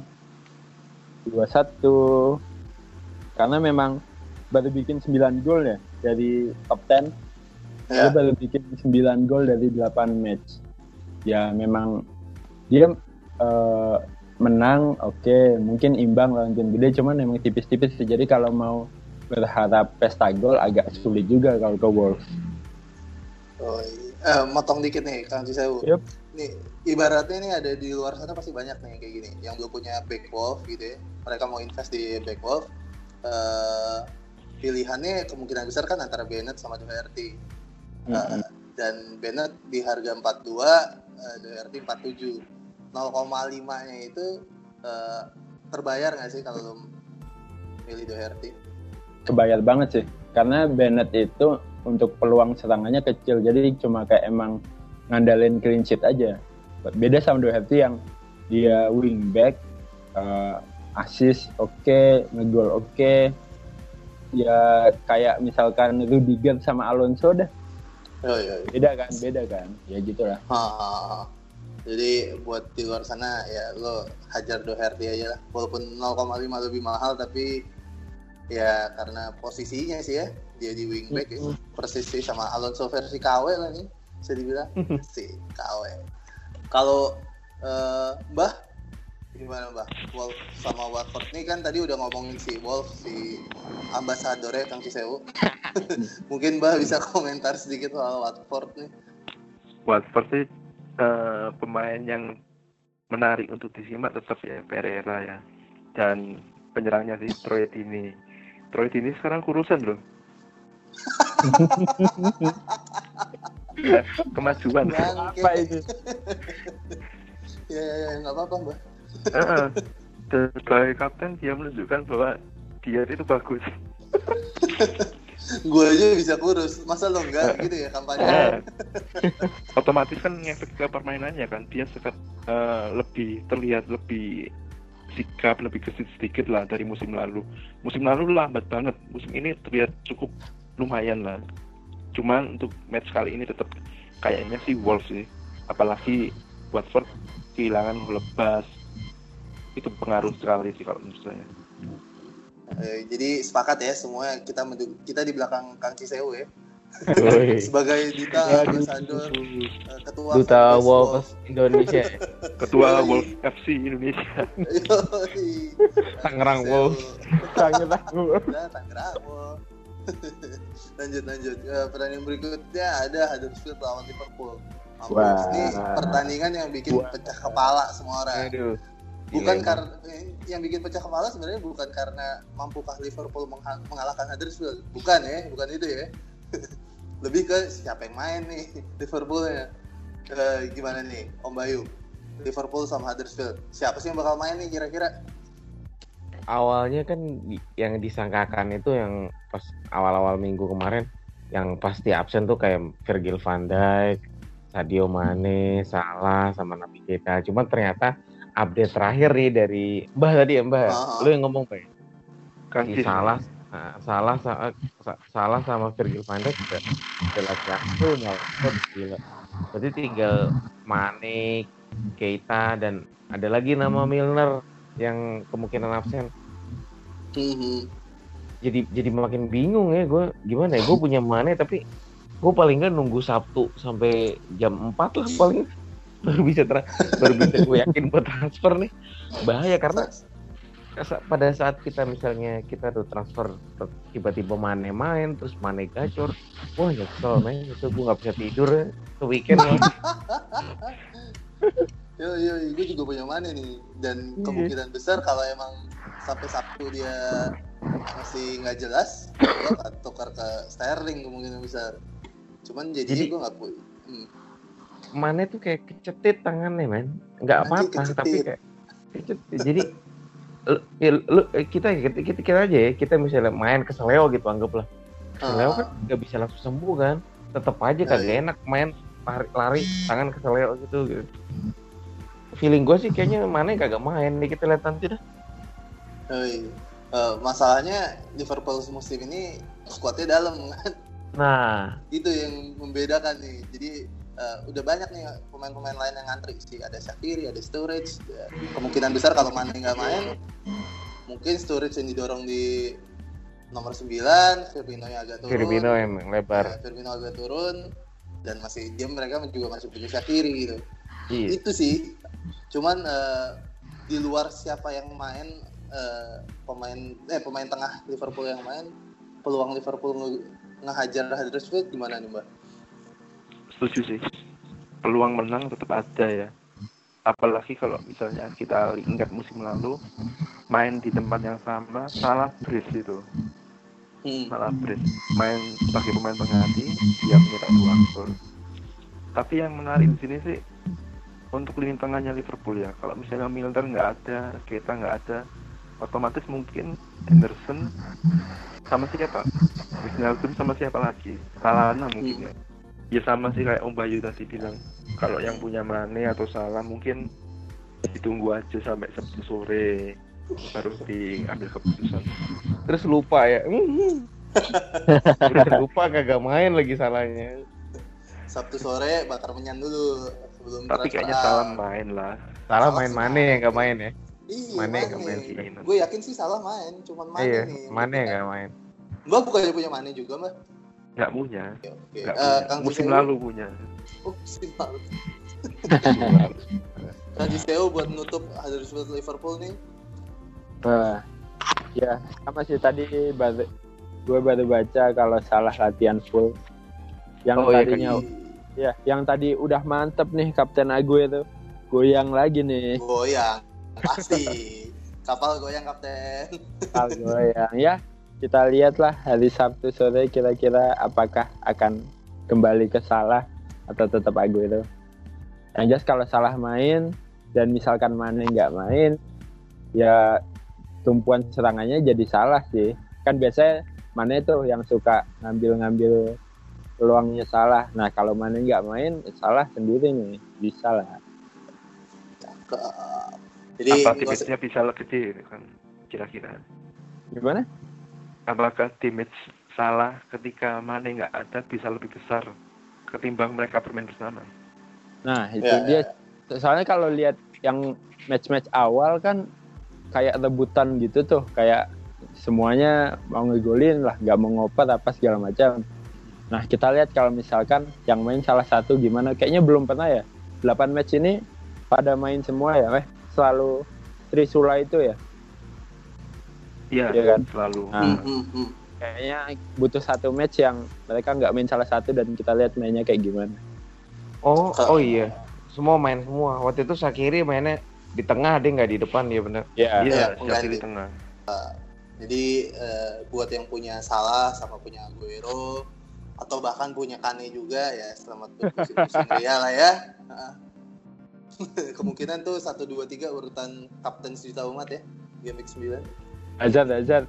2-1. Karena memang baru bikin 9 gol ya dari top 10 dia ya baru bikin 9 gol dari 8 match. Ya memang dia eh, menang oke, mungkin imbang lawan tim gede cuman memang tipis-tipis. Jadi kalau mau berharap pesta gol agak sulit juga kalau ke Wolves. oh, iya. Eh, motong dikit nih Kang Cisewu Yup. nih ibaratnya nih ada di luar sana pasti banyak nih kayak gini yang belum punya back wolf gitu ya mereka mau invest di back wolf eh pilihannya kemungkinan besar kan antara Bennett sama Doherty Eh, dan Bennett di harga 42 eh, Doherty 47 0,5 nya itu eh, terbayar nggak sih kalau lo milih Doherty Kebayar banget sih. Karena Bennett itu untuk peluang serangannya kecil. Jadi cuma kayak emang ngandalin clean sheet aja. Beda sama Doherty yang dia wing back, eh, assist oke, ngegol oke. Ya kayak misalkan Rudiger sama Alonso dah. oh iya, iya. Beda kan, beda kan. Ya gitulah. Ha. Jadi buat di luar sana ya lo hajar Doherty aja lah. Walaupun 0,5 lebih mahal tapi ya karena posisinya sih ya dia di wingback ya. persis sih sama Alonso versi KW lah nih bisa dibilang si KW. Kalau eh, Mbah gimana Mbah? Wolf sama Watford nih kan tadi udah ngomongin si Wolf si ambasadornya Kang Cisewu. Mungkin Mbah bisa komentar sedikit soal Watford nih. Watford sih eh, pemain yang menarik untuk disimak tetap ya Pereira ya dan penyerangnya sih Troy Dini Troy Dini sekarang kurusan loh Ya, kemajuan Bangke. Apa itu? ya, ya, ya, nggak apa-apa, Mbak. Dan sebagai kapten dia menunjukkan bahwa dia itu bagus. Gue aja bisa kurus, masa lo enggak? Gitu ya kampanye? Otomatis kan ngefek ke permainannya kan dia sekat eh, lebih terlihat lebih sikap lebih gesit sedikit lah dari musim lalu. Musim lalu lambat banget. Musim ini terlihat cukup lumayan lah. Cuman untuk match kali ini tetap kayaknya sih Wolves sih. Apalagi Watford kehilangan lebas itu pengaruh sekali sih kalau menurut saya Eh, jadi sepakat ya semua kita kita di belakang Kang Cisewu ya. Sebagai duta Ya, ambasador eh, ketua Duta Wolves Indonesia. ketua. Wolves FC Indonesia. Tangerang. Wolves. Tangerang Wolves. Udah, Tangerang Wolves. lanjut lanjut Eh, pertandingan berikutnya ada Huddersfield lawan Liverpool. Wah. ini pertandingan yang bikin pecah kepala semua orang Aduh. Bukan Gila, karena yang bikin pecah kepala sebenarnya bukan karena mampukah Liverpool mengalahkan Huddersfield. Bukan ya bukan itu ya. Lebih ke siapa yang main nih Liverpoolnya? Eh, gimana nih Om Bayu? Liverpool sama Huddersfield. Siapa sih yang bakal main nih kira-kira? Awalnya kan yang disangkakan itu yang pas awal-awal minggu kemarin yang pasti absen tuh kayak Virgil van Dijk, Sadio Mane, Salah sama Nabi Keita. Cuman ternyata update terakhir nih dari Mbah tadi ya Mbah. Ah. Lu yang ngomong Pak. ya? Si Salah nah, Salah sama Sa- Salah sama Virgil van Dijk udah udah latihan tuh nyelot gila. Berarti tinggal Mane, Keita dan ada lagi nama Milner yang kemungkinan absen Mhm. jadi jadi makin bingung ya gue gimana ya gue punya Mane tapi gue paling nggak nunggu Sabtu sampai jam 4 lah paling baru bisa tra- baru bisa gue yakin buat transfer nih. Bahaya karena pada saat kita misalnya kita tuh transfer tiba-tiba Mane main terus Mane gacor wah nyesel men. Itu gue nggak bisa tidur ya. Ke weekend lah. yo yo gue juga punya mana nih. Dan Iya. kemungkinan besar kalau emang sampai Sabtu dia masih nggak jelas gue akan tukar ke Sterling kemungkinan besar. Cuman jadinya Jadi- gue nggak punya Mane tuh kayak kecetit tangannya men. Nggak apa-apa tapi kayak kecetit. Jadi lu- ya, lu, eh, kita, kita kita kita aja ya kita misalnya main ke Seleo gitu anggaplah. Seleo kan nggak bisa langsung sembuh kan? Tetap aja Nah, kagak iya. enak main lari, lari tangan ke Seleo gitu, gitu. feeling gue sih kayaknya Mane kagak main nih kita lihat nanti dah. Oh, iya. Eh, masalahnya Liverpool musim ini skuadnya dalam kan? Nah. Itu yang membedakan nih. Jadi eh, udah banyak nih pemain-pemain lain yang ngantri. Sih ada Shakiri ada Sturridge. Ya, kemungkinan besar kalau Mane nggak main mungkin Sturridge yang didorong di nomor 9 Firmino yang agak turun. Firmino emang Ya, lebar Firmino agak turun dan masih dia mereka juga masih punya Shakiri gitu. Iya. Itu sih. Cuman eh, di luar siapa yang main eh, pemain eh pemain tengah Liverpool yang main peluang Liverpool nge- ngehajar Huddersfield gimana nih mbak? Setuju sih. Peluang menang tetap ada ya. Apalagi kalau misalnya kita ingat musim lalu main di tempat yang sama salah brace itu Hmm. salah brace main sebagai pemain pengganti dia menyetak dua gol. Tapi yang menarik di sini sih untuk lini tengahnya Liverpool ya. Kalau misalnya Milner nggak ada Keita nggak ada otomatis mungkin Henderson sama siapa? Wijnaldum sama siapa lagi? Salana mungkin ya ya sama sih kayak Om Bayu tadi bilang kalau yang punya Mane atau Salah mungkin ditunggu aja sampai Sabtu sore baru diambil keputusan terus lupa ya terus lupa kagak main lagi salahnya Sabtu sore bakar menyan dulu Belum Tapi kayaknya salah main lah. Salah main mana main. yang nggak main ya? Iya, Mane Mane. nggak main sih. Gue yakin sih salah main, cuman Mane Iya, nih. mana yang nggak main? Mbak bukannya punya Mane juga, Mbak? Nggak punya. Nggak Eh, punya. Kang Musim lalu punya. Oh, musim lalu. Kang Ciseo buat nutup Huddersfield Liverpool nih. Wah, ya sama sih tadi baru gue baru baca kalau salah latihan full. Yang Oh, iya, tadinya ya, yang tadi udah mantep nih Kapten Ague itu goyang lagi nih. Goyang. Pasti. Kapal goyang, Kapten. Hal goyang ya. Kita lihatlah hari Sabtu sore kira-kira apakah akan kembali ke salah atau tetap Ague itu. Yang jelas kalau salah main dan misalkan Mane nggak main, ya tumpuan serangannya jadi salah sih. Kan biasanya Mane itu yang suka ngambil-ngambil peluangnya salah. Nah kalau Mane nggak main, salah sendiri nih, bisa lah. Cakep. Jadi Apa bisa lebih kan? Kira-kira. Gimana? Apakah timnya salah ketika Mane nggak ada bisa lebih besar ketimbang mereka bermain bersama? Nah itu Ya, dia. Soalnya kalau lihat yang match-match awal kan kayak rebutan gitu tuh, kayak semuanya mau ngegolin lah, nggak mau ngoper apa segala macam. Nah kita lihat kalau misalkan yang main salah satu gimana, kayaknya belum pernah ya. 8 match ini pada main semua ya, eh selalu Trisula itu ya. Iya, Iya kan? selalu. Nah, Hmm, hmm, hmm. kayaknya butuh satu match yang mereka nggak main salah satu dan kita lihat mainnya kayak gimana. Oh, oh iya. Semua main semua. Waktu itu Sakiri mainnya di tengah, dia nggak di depan, dia bener. Ya, Iya, Iya, Shakiri pengganti. di tengah. Jadi eh, buat yang punya salah sama punya Aguero atau bahkan punya Kane juga ya selamat bermusim Ria lah ya. Heeh. Kemungkinan tuh 1 2 3 urutan kapten sejuta umat ya. Game week 9. Hazard, Hazard.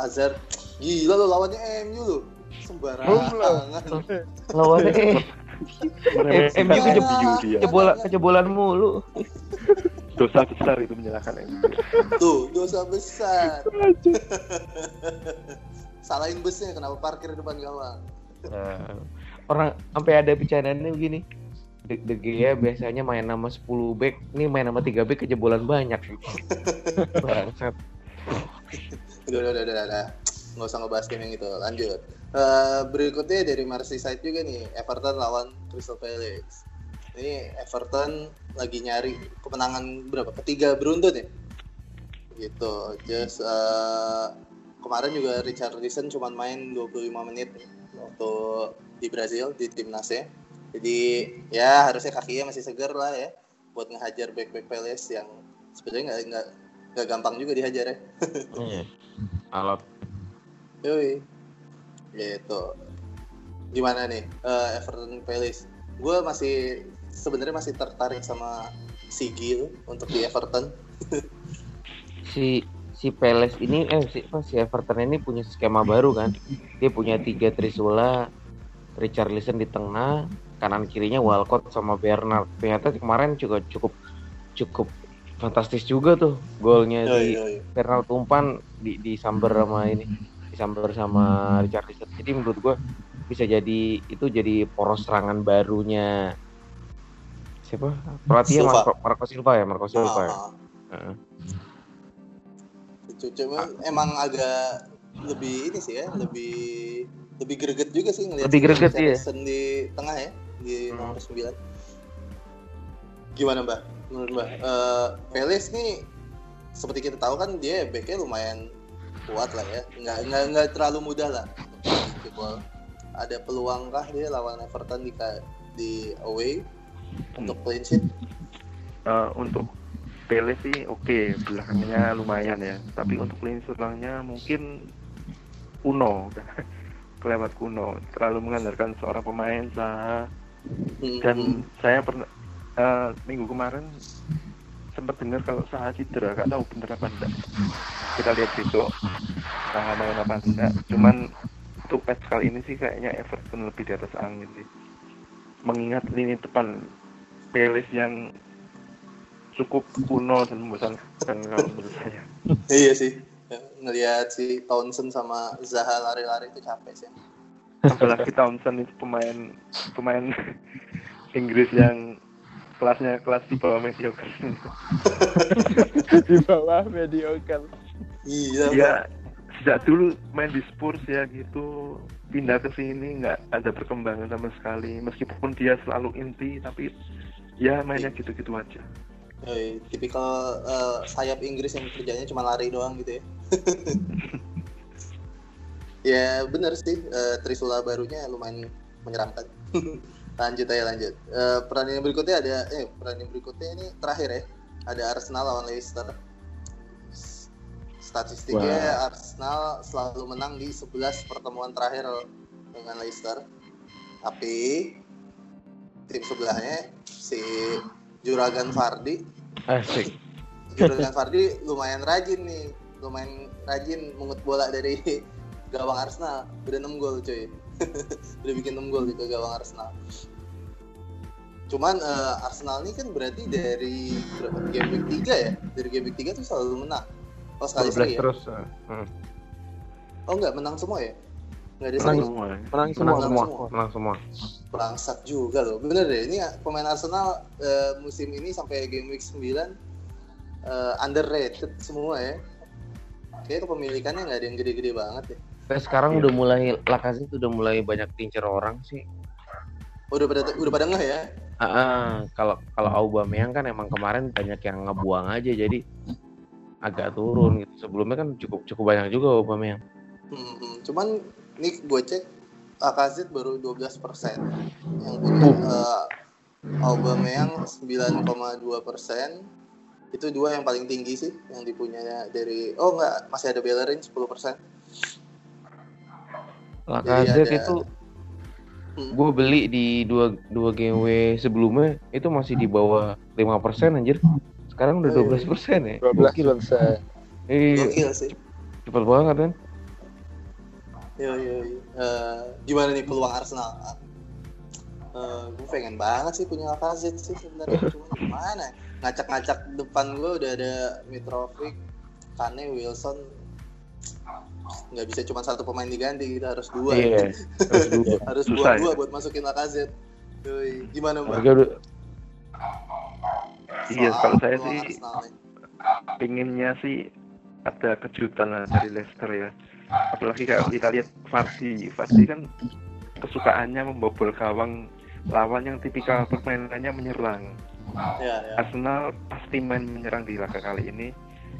Hazard gila lo lawannya MU lo. Sembarangan. Lawannya MU kejebolan, kejebolan mulu. Dosa besar itu menyalahkan MU. Tuh, dosa besar. Salahin busnya kenapa parkir di depan gawang. Nah, orang sampai ada bercandanya begini. De, De Gea biasanya main nama 10 back, nih main nama 3 back kejebolan banyak. Bangsat. Udah, udah, udah, udah, udah. Nggak usah ngebahas game yang itu. Lanjut. Eh, berikutnya dari Merseyside juga nih, Everton lawan Crystal Palace. Ini Everton lagi nyari kemenangan berapa? Ketiga beruntun ya? Gitu. Just eh, kemarin juga Richarlison cuma main 25 menit waktu di Brazil di timnasnya. Jadi ya harusnya kakinya masih segar lah ya buat ngehajar back back Palace yang sebenarnya nggak nggak gampang juga dihajar ya. Iya. Alat Yoi. Gitu. Gimana nih eh, Everton Palace? Gue masih sebenarnya masih tertarik sama Sigi tuh untuk di Everton. si si Peles ini eh si, apa, si Everton ini punya skema baru kan dia punya tiga Trisula Richarlison di tengah kanan kirinya Walcott sama Bernard ternyata kemarin juga cukup cukup fantastis juga tuh golnya di Yoi, yoi. Bernard umpan di disamber sama ini disamber sama Richarlison jadi menurut gua bisa jadi itu jadi poros serangan barunya siapa pelatihnya Silva. Marco, Marco Silva ya Marco Silva ya Ah, Heeh. itu cuma emang agak lebih ini sih ya, lebih lebih greget juga sih ngelihat Lebih greget, iya. Richarlison di tengah ya, di Hmm. nomor 9. Gimana Mbak? Menurut Mbak, Eh Palace nih seperti kita tahu kan dia backnya lumayan kuat lah ya, nggak nggak nggak terlalu mudah lah. Ada peluang kah dia lawan Everton di di away? Untuk clean sheet? Eh, untuk Pele sih oke. Belakangnya lumayan ya. Tapi untuk lini serangnya mungkin kuno. Kelewat kuno. Terlalu mengandalkan seorang pemain Hmm, dan saya pernah eh, minggu kemarin sempat dengar kalau Zaha cedera gak tahu bener apa enggak kita lihat besok Zaha main apa enggak cuman untuk match kali ini sih kayaknya Everton lebih di atas angin sih mengingat lini depan Peles yang cukup kuno dan membosankan kalau menurut saya Iya sih. Ngelihat si Townsend sama Zaha lari-lari itu capek sih. apalagi Townsend itu pemain pemain Inggris yang kelasnya kelas di bawah mediocre. Di bawah mediocre. Iya, ya sejak dulu main di Spurs ya gitu. Pindah ke sini nggak ada perkembangan sama sekali. Meskipun dia selalu inti tapi ya mainnya gitu-gitu aja. Yoi, tipikal eh, sayap Inggris yang kerjanya cuma lari doang gitu ya. ya bener sih, eh, Trisula barunya lumayan menyeramkan. lanjut aja lanjut. Eh, pertandingan berikutnya ada, eh pertandingan berikutnya ini terakhir ya, ada Arsenal lawan Leicester. Statistiknya Arsenal selalu menang di 11 pertemuan terakhir dengan Leicester. Tapi tim sebelahnya si Juragan Vardy Asik. Juragan Fardi lumayan rajin nih, lumayan rajin mengut bola dari gawang Arsenal. Udah 6 gol cuy. Udah bikin 6 gol juga gawang Arsenal. Cuman eh, Arsenal ini kan berarti dari berapa? Game week 3 ya? Dari game week 3 tuh selalu menang. Oh sekali 12 sekali ya? terus. Hmm. Oh enggak, menang semua ya? Enggak ada Menang seri. semua Menang Menang semua. semua. semua. Menang semua. Bangsat juga loh. Bener deh, ini pemain Arsenal eh, musim ini sampai game week 9 eh, underrated semua ya. Kayaknya kepemilikannya nggak ada yang gede-gede banget ya. Tapi sekarang udah mulai Lacazette udah mulai banyak tincer orang sih. Udah pada udah pada ngeh ya? Kalau kalau Aubameyang kan emang kemarin banyak yang ngebuang aja jadi agak turun gitu. Sebelumnya kan cukup cukup banyak juga Aubameyang. Hmm. Cuman ini gue cek Lacazette baru 12 persen, yang punya eh, Aubameyang 9,2 persen. Itu dua yang paling tinggi sih yang dipunyanya dari oh enggak masih ada Bellerin 10 persen. Lacazette ada- itu Hmm. gue beli di dua dua GW sebelumnya itu masih di bawah 5% anjir. Sekarang udah Oh, iya. 12% ya. 12 Gokil. persen. Iya, cepet banget kan. Yo yo. yo. Eh, gimana nih peluang Arsenal? gue pengen banget sih punya Lacazette sih sebenarnya. Cuma gimana? Ngacak-ngacak depan gue udah ada Mitrovic, Kane, Wilson. Nggak bisa cuma satu pemain diganti, kita harus dua. Iya. Terus dua. harus dua dua ya? buat masukin Lacazette. Yoi. Gimana mbak? Harga iya kalau saya sih pinginnya sih ada kejutan lah dari Leicester ya apalagi kalau kita lihat Vardy Vardy kan kesukaannya membobol gawang lawan yang tipikal permainannya menyerang Ya, ya. Arsenal pasti main menyerang di laga kali ini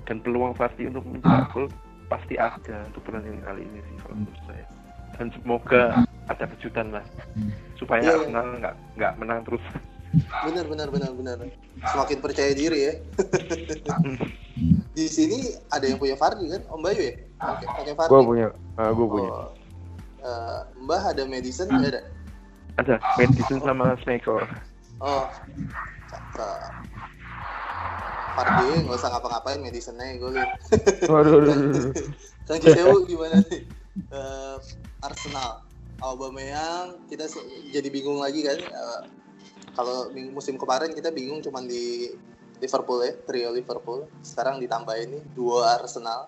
dan peluang Vardy untuk mencetak gol pasti ada untuk pertandingan kali ini sih kalau menurut saya dan semoga ada kejutan lah supaya Iya. Arsenal nggak nggak menang terus Benar benar benar benar. Semakin percaya diri ya. Di sini ada yang punya Fardi kan? Om Bayu ya? Oke, pakai Fardi. gue punya, ah, gue punya. Oh. Eh, Mbah ada Madison nggak ada? ada Madison sama Smeko Oh, cakep. Fardi nggak usah ngapa-ngapain Madison aja gue. Waduh. Kang Cisewu gimana nih? Eh, Arsenal, Aubameyang kita jadi bingung lagi kan? Eh, kalau musim kemarin kita bingung cuman di Liverpool ya, trio Liverpool. Sekarang ditambah ini dua Arsenal,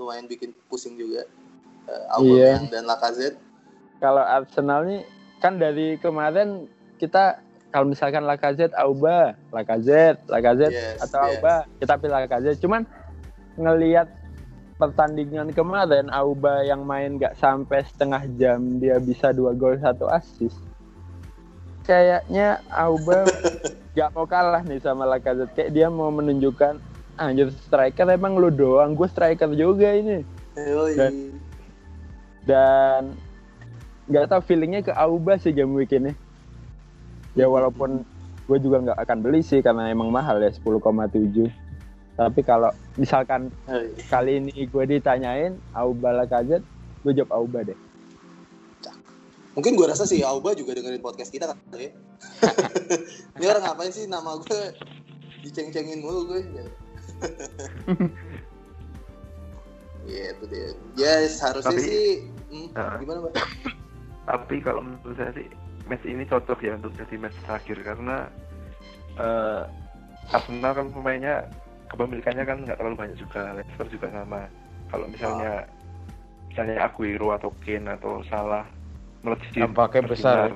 lumayan bikin pusing juga. Eh, Aubameyang dan Lacazette. Kalau Arsenal nih kan dari kemarin kita kalau misalkan Lacazette, Auba, Lacazette, Lacazette Yes, atau yes. Auba, kita pilih Lacazette. Cuman ngelihat pertandingan kemarin Auba yang main nggak sampai setengah jam dia bisa dua gol satu assist. Kayaknya Auba nggak mau kalah nih sama Lacazette. Kayak dia mau menunjukkan anjir striker emang lu doang, gue striker juga ini. Dan- dan nggak tahu feelingnya ke Auba sih game week ini ya walaupun gue juga nggak akan beli sih karena emang mahal ya 10,7 tapi kalau misalkan Yoi. kali ini gue ditanyain Auba Lacazette gue jawab Auba deh Mungkin gue rasa sih Auba juga dengerin podcast kita kan ya. Ini orang ngapain sih nama gue diceng-cengin mulu gue. Iya itu dia. Ya seharusnya Tapi- sih. Hmm, Nah. gimana mbak? tapi kalau menurut saya sih match ini cocok ya untuk jadi match terakhir karena eh, Arsenal kan pemainnya kepemilikannya kan nggak terlalu banyak juga Leicester juga sama kalau misalnya misalnya Aguero atau Kane atau Salah melejit Dampaknya besar.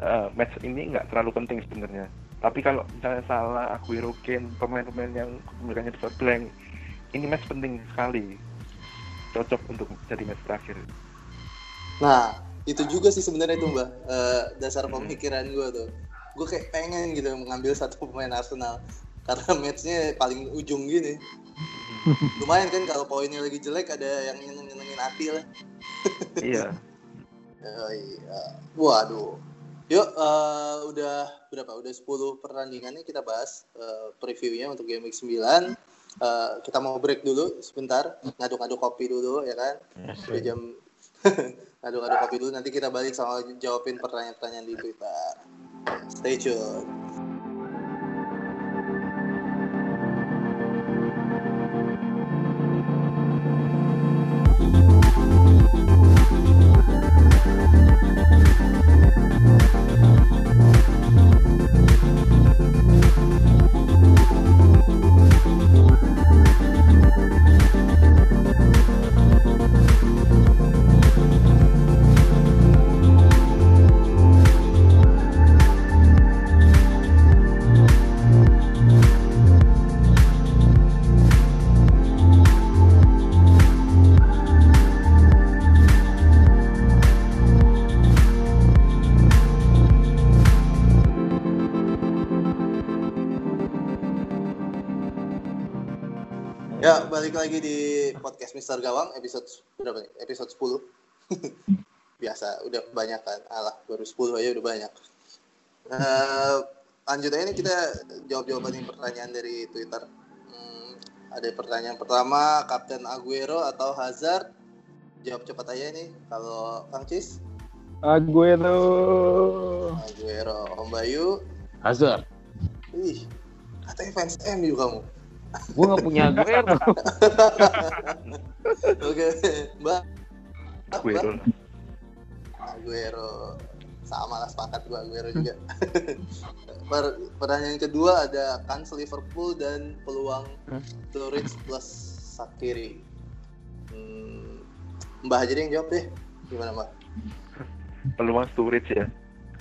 eh, match ini nggak terlalu penting sebenarnya Tapi kalau misalnya salah Aguero Kane pemain-pemain yang kepemilikannya besar blank, ini match penting sekali. Cocok untuk jadi match terakhir. Nah, itu juga sih sebenarnya itu mbak Eh, dasar pemikiran gue tuh. Gue kayak pengen gitu mengambil satu pemain Arsenal karena matchnya paling ujung gini. Lumayan kan kalau poinnya lagi jelek ada yang nyeneng nyenengin hati lah. iya. Oh, iya. Waduh. Yuk, eh, udah berapa? Udah 10 pertandingan nih kita bahas eh, previewnya untuk game week 9. Eh, kita mau break dulu sebentar, ngaduk-ngaduk kopi dulu ya kan. Udah jam ngaduk-ngaduk kopi dulu nanti kita balik sama jawabin pertanyaan-pertanyaan di Twitter. Stay tune. Lagi di podcast Mister Gawang episode berapa nih? Episode 10. Biasa, udah banyak kan. Alah, baru 10 aja udah banyak. Eh, lanjut aja nih kita jawab-jawaban yang pertanyaan dari Twitter. Hmm, ada pertanyaan pertama, Kapten Aguero atau Hazard? Jawab cepat aja nih. Kalau Kang Cis, Aguero. Aguero. Om Bayu, Hazard. ih, katanya fans MU kamu. Gue gak punya Aguero. Oke, Mbak. Aguero. Aguero. Sama lah sepakat gua Aguero juga. Per- pertanyaan kedua ada kans Liverpool dan peluang Sturridge plus Sakiri. Hmm, Mbak aja deh yang jawab deh. Gimana Mbak? Peluang Sturridge ya.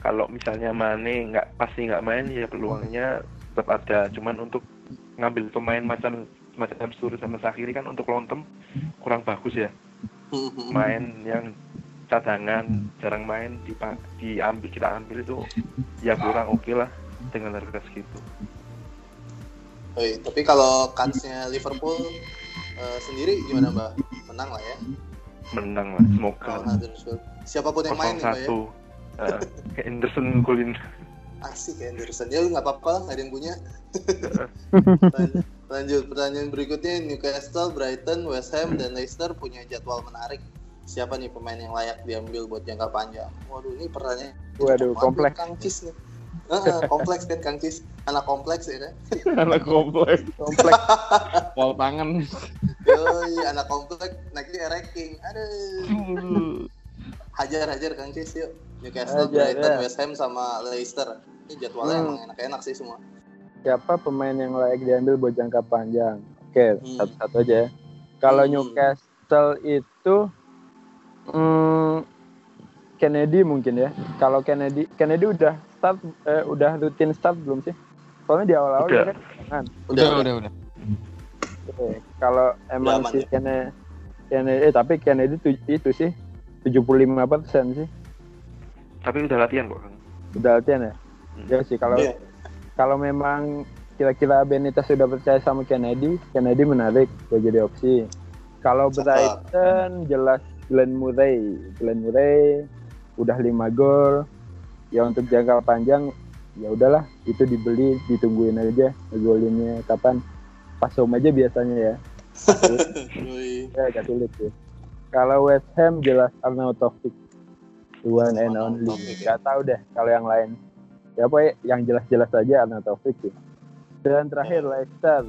Kalau misalnya Mane nggak pasti nggak main ya peluangnya tetap ada. Cuman untuk ngambil pemain macam macam Sturridge sama Sakiri kan untuk long term kurang bagus ya. Main yang cadangan jarang main dipa- diambil kita ambil itu ya kurang oke lah dengan harga segitu. Oi, tapi kalau kansnya Liverpool eh, sendiri gimana Mbak? Menang lah ya. Menang lah semoga. Huddersfield. Siapa pun yang main nih Mbak ya. 0-1. Eh, kayak Anderson golin Asik ya Anderson. Ya lu nggak apa-apa lah, nggak ada yang punya. Lan- Lanjut pertanyaan berikutnya Newcastle, Brighton, West Ham dan Leicester punya jadwal menarik. Siapa nih pemain yang layak diambil buat jangka panjang? Waduh, ini pertanyaan. Waduh, kompleks. Kang Cis nih. Ah, kompleks kan Kang Cis. Anak kompleks ya kan? Anak kompleks. Kompleks. Pol tangan. Yoi, anak kompleks naiknya ranking. Aduh. Hajar hajar Kang Cis yuk. Newcastle, Hajar, Brighton, ya. West Ham sama Leicester. Ini jadwalnya Hmm. emang enak-enak sih semua. Siapa pemain yang layak diambil buat jangka panjang? Oke, Hmm. satu-satu aja ya. Kalau Hmm. Newcastle itu hmm, Kennedy mungkin ya. Kalau Kennedy Kennedy udah start eh, udah rutin start belum sih? Soalnya di awal-awal Udah. kan Udah, udah, udah. Oke, Kalau emang si ya? Kennedy, Kennedy eh, tapi Kennedy tu, itu sih 75 persen sih tapi udah latihan kok Kang. udah latihan ya. Hmm. Ya sih kalau Iya. kalau memang kira-kira Benitez sudah percaya sama Kennedy, Kennedy menarik buat jadi opsi. Kalau. Brighton jelas Glenn Murray, Glenn Murray udah 5 gol. Ya untuk jangka panjang ya udahlah itu dibeli ditungguin aja golinnya kapan pas home aja biasanya ya. Ya agak sulit sih. Kalau West Ham jelas Arnautovic. One and only. Ya. Gak tahu deh kalau yang lain. Ya pokoknya yang jelas-jelas aja Arnautovic sih. Dan terakhir Leicester.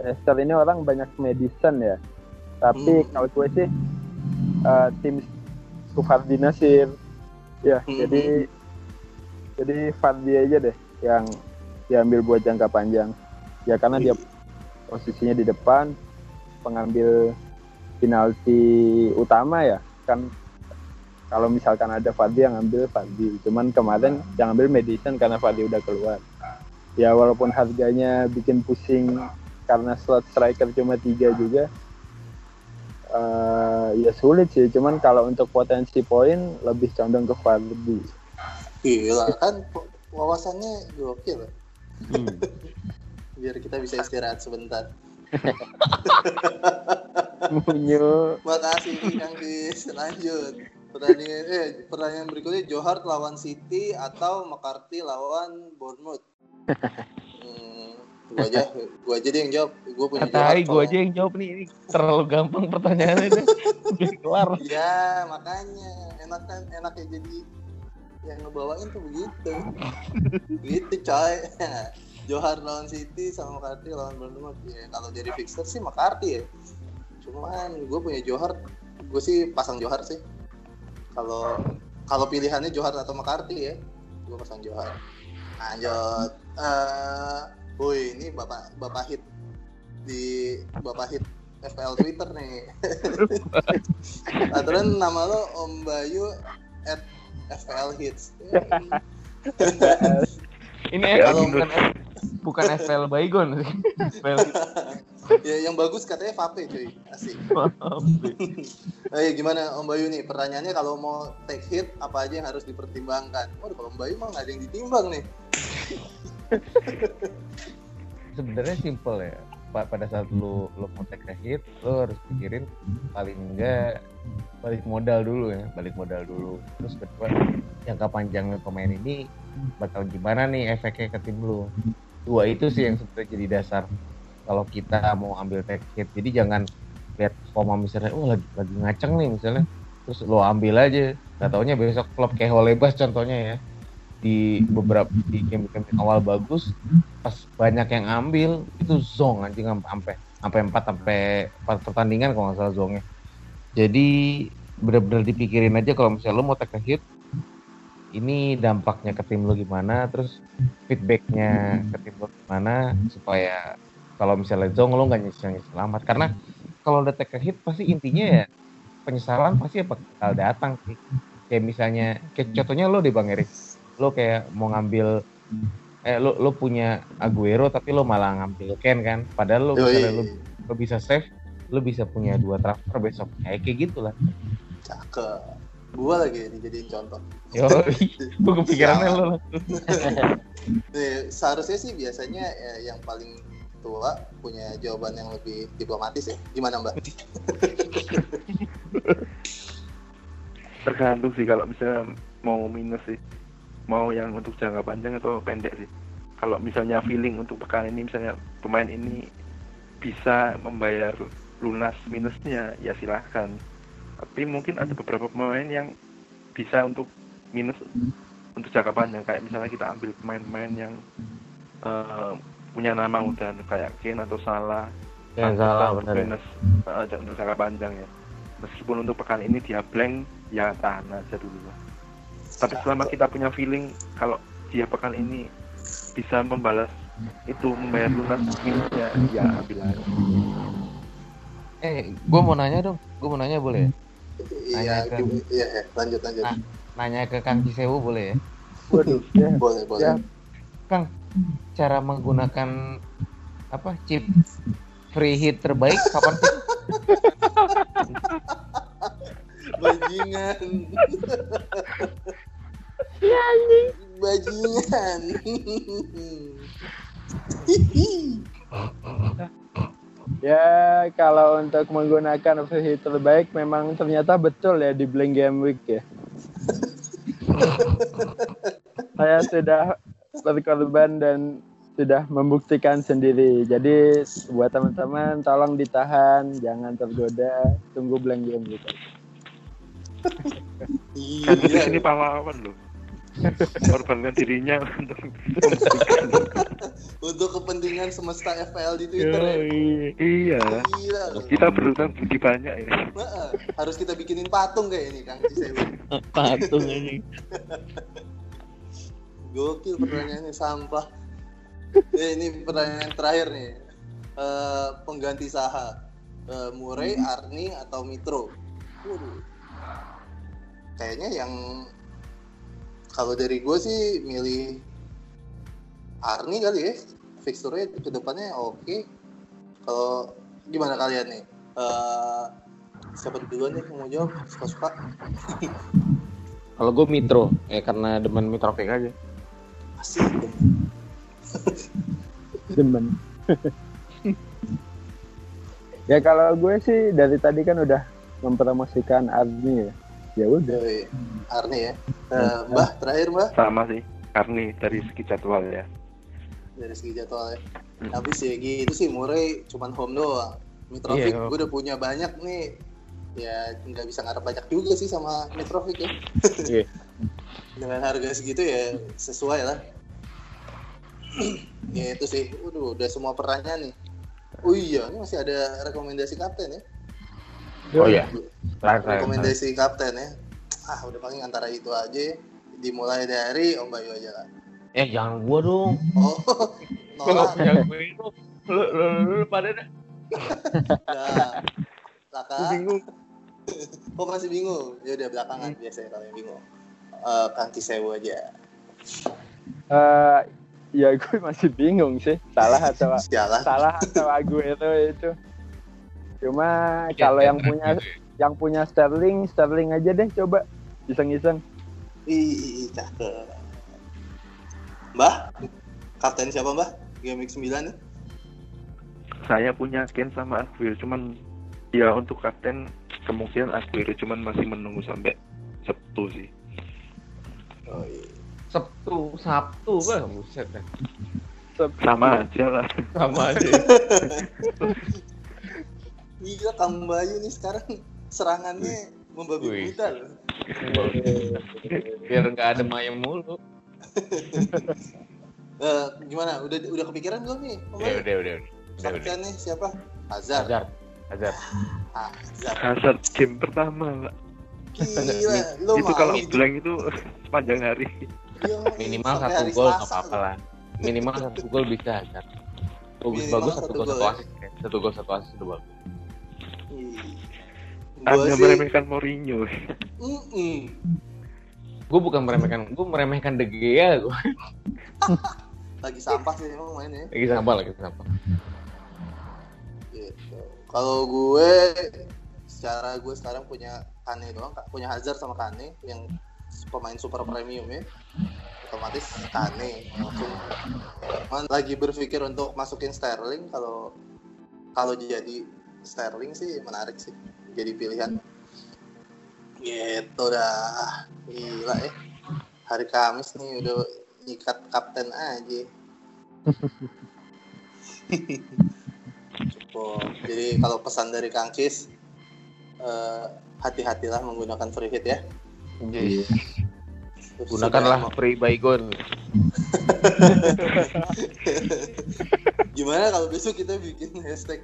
Leicester ini orang banyak medicine ya. Tapi Hmm. kalau gue sih eh, tim Sufardi Nasir. Ya, Hmm. jadi jadi Fardi aja deh yang diambil buat jangka panjang. Ya karena dia posisinya di depan, pengambil penalti utama ya kan kalau misalkan ada Fadli yang ambil Fadli cuman kemarin yang ambil Madison karena Fadli udah keluar ya walaupun harganya bikin pusing karena slot striker cuma tiga juga eh, ya sulit sih cuman kalau untuk potensi poin lebih condong ke Vardy Gila kan wawasannya gokil. Hmm. Biar kita bisa istirahat sebentar. Munyo Makasih Kang Kis. Lanjut. Pertandingan eh pertandingan berikutnya Johar lawan City atau McCarthy lawan Bournemouth. Hmm, gua aja, gua aja deh yang jawab. Gua punya Katai gue soalnya. aja yang jawab nih. Ini terlalu gampang pertanyaannya deh. Udah kelar. Ya, makanya enak kan enaknya jadi yang ngebawain tuh begitu. gitu coy. Johar lawan City sama McCarthy lawan Bournemouth. Ya, kalau dari fixture sih McCarthy ya. Cuman gue punya Johar, gue sih pasang Johar sih. Kalau kalau pilihannya Johar atau McCarthy ya, gue pasang Johar. Lanjut. Eh, woi, ini bapak bapak hit di bapak hit FPL Twitter nih. Aturan nama lo Om Bayu at FPL Hits. Ini Kalau- bukan bukan FPL Baygon sih. FPL ya yang bagus katanya Vape cuy. Asik. Eh gimana Om Bayu nih? Pertanyaannya kalau mau take hit apa aja yang harus dipertimbangkan? Waduh kalau Om Bayu mah nggak ada yang ditimbang nih. sebenarnya simple ya Pa- pada saat lu lu mau take a hit lu harus pikirin paling enggak balik modal dulu ya balik modal dulu terus kedua jangka panjangnya pemain ini bakal gimana nih efeknya ke tim lu dua itu sih yang sebenarnya jadi dasar kalau kita mau ambil take hit jadi jangan lihat forma misalnya oh lagi lagi ngaceng nih misalnya. Terus lo ambil aja. Nggak taunya besok klub kayak Holebas contohnya ya. Di beberapa di game-game awal bagus pas banyak yang ambil itu zong anjing sampai sampai empat sampai empat pertandingan kalau nggak salah zongnya. Jadi benar-benar dipikirin aja kalau misalnya lo mau take hit ini dampaknya ke tim lo gimana terus feedbacknya ke tim lo gimana supaya kalau misalnya zong lo nggak nyesel nyesel amat. Karena kalau udah take a hit pasti intinya ya penyesalan pasti bakal datang sih. Kayak misalnya kayak contohnya lo deh bang Erik. Lo kayak mau ngambil eh lo lo punya Aguero tapi lo malah ngambil Ken kan? Padahal lo Yoi. misalnya lo, lo bisa save lo bisa punya dua transfer besok. Kayak kayak gitulah Cakep. Gua lagi dijadiin contoh. yo gue kepikirannya lo Nih, seharusnya sih biasanya ya, yang paling tua punya jawaban yang lebih diplomatis ya. Gimana Mbak? tergantung sih kalau misalnya mau minus sih mau yang untuk jangka panjang atau pendek sih kalau misalnya feeling untuk pekan ini misalnya pemain ini bisa membayar lunas minusnya ya silahkan tapi mungkin ada beberapa pemain yang bisa untuk minus untuk jangka panjang. Kayak misalnya kita ambil pemain-pemain yang eh, punya nama udah kayak Kane atau Salah. Yang Nah, salah ya. minus j- untuk jangka panjang ya. Meskipun untuk pekan ini dia blank ya tahan aja dulu lah. Tapi selama kita punya feeling kalau dia pekan ini bisa membalas itu membayar lunas minusnya ya ambil aja. Eh gue mau nanya dong. Gue mau nanya boleh? ya? Iya, gim- iya, iya. lanjut lanjut. Ah. nanya ke Kang Cisewu boleh ya waduh ya Boleh, boleh. Ya. Kang cara menggunakan apa chip free hit terbaik kapan sih Bajingan. Bajingan. Ya, kalau untuk menggunakan versi terbaik memang ternyata betul ya di Blank Game Week ya. Saya sudah berkorban dan sudah membuktikan sendiri. Jadi buat teman-teman tolong ditahan, jangan tergoda, tunggu Blank Game Week. kan di sini pahlawan loh korbankan dirinya untuk. Untuk kepentingan semesta FPL di Twitter ya. iya Gila. kita berutang budi banyak ya Heeh. Harus kita bikinin patung kayak ini Kang Cisewu. patung ini Gokil pertanyaannya sampah. Eh, ini pertanyaan terakhir nih. Eh, pengganti Saha. Eh, Murray, Arni atau Mitro? Waduh. Kayaknya yang kalau dari gue sih milih Arni kali ya. Fixture ke depannya oke. Kalau gimana kalian nih? Eh, siapa duluan nih mau jawab? Suka-suka? Kalau gue Mitro, ya karena demen Mitrovic aja. asik. Demen. Ya kalau gue sih dari tadi kan udah mempromosikan Arni ya ya udah. Arni ya. Eh, Mbah terakhir Mbah. Sama sih Arni dari segi jadwal ya. Dari segi jadwal ya. Tapi sih gitu sih Murray cuman home doang. Mitrovic Iya. gue udah punya banyak nih. Ya nggak bisa ngarep banyak juga sih sama Mitrovic ya. Iya. dengan harga segitu ya sesuai lah. Ya itu sih. Waduh, udah semua pertanyaan nih. Oh iya ini masih ada rekomendasi kapten ya Oh iya, terakhir terakhir. rekomendasi kapten ya ah udah paling antara itu aja ya. dimulai dari Om Bayu aja lah Eh jangan gua dong. oh nolak punya gue itu. Lu, lu, lu, lu pada dah. Nah, Laka, bingung. kok masih bingung? Ya udah belakangan biasanya kalau yang bingung. Eh Kang Kisewu aja. Eh, ya gue masih bingung sih salah atau Sialan. salah atau Aguero itu cuma Ya, kalau yang punya gitu ya. yang punya Sterling Sterling aja deh coba iseng-iseng Ih, cakep. Mbah, kapten siapa Mbah? Game Week 9 nih? saya punya Ken sama Aguero cuman ya untuk kapten kemungkinan Aguero cuman masih menunggu sampai Sabtu sih Oh iya. Sabtu, Sabtu buset dah. sama aja lah Sama aja. Gila Kang Bayu nih sekarang serangannya membabi buta loh. Biar nggak ada mayem mulu. Eh, gimana? Udah udah kepikiran belum nih? Om Ya udah, udah, udah. Udah, udah. Kaptennya siapa? Hazard. Hazard. Hazard. Ah, Hazard. Hazard game pertama Pak. Gila, lu itu kalau nih, blank itu sepanjang hari Iya, Minimal satu hari gol nggak apa-apa lah. Minimal satu gol bisa Hazard. Bagus Minimal bagus satu satu gol gol satu ya. asis. ya. Satu gol satu asis udah bagus. Anda sih, meremehkan Mourinho mm-mm. Gue bukan meremehkan, gue meremehkan De Gea. Gue lagi sampah sih emang mainnya. lagi sampah lagi sampah. Gitu. Kalau gue secara gue sekarang punya Kane doang, Kak. punya Hazard sama Kane yang pemain super premium ya. Otomatis Kane langsung. Cuman lagi berpikir untuk masukin Sterling kalau kalau jadi Sterling sih menarik sih jadi pilihan. Gitu dah. Gila ya. Hari Kamis nih udah ikat kapten aja. Cukup. Jadi kalau pesan dari Kang Cis, eh, hati-hatilah menggunakan free hit ya. Jadi Terus gunakanlah sudah- free baygon. Gimana kalau besok kita bikin hashtag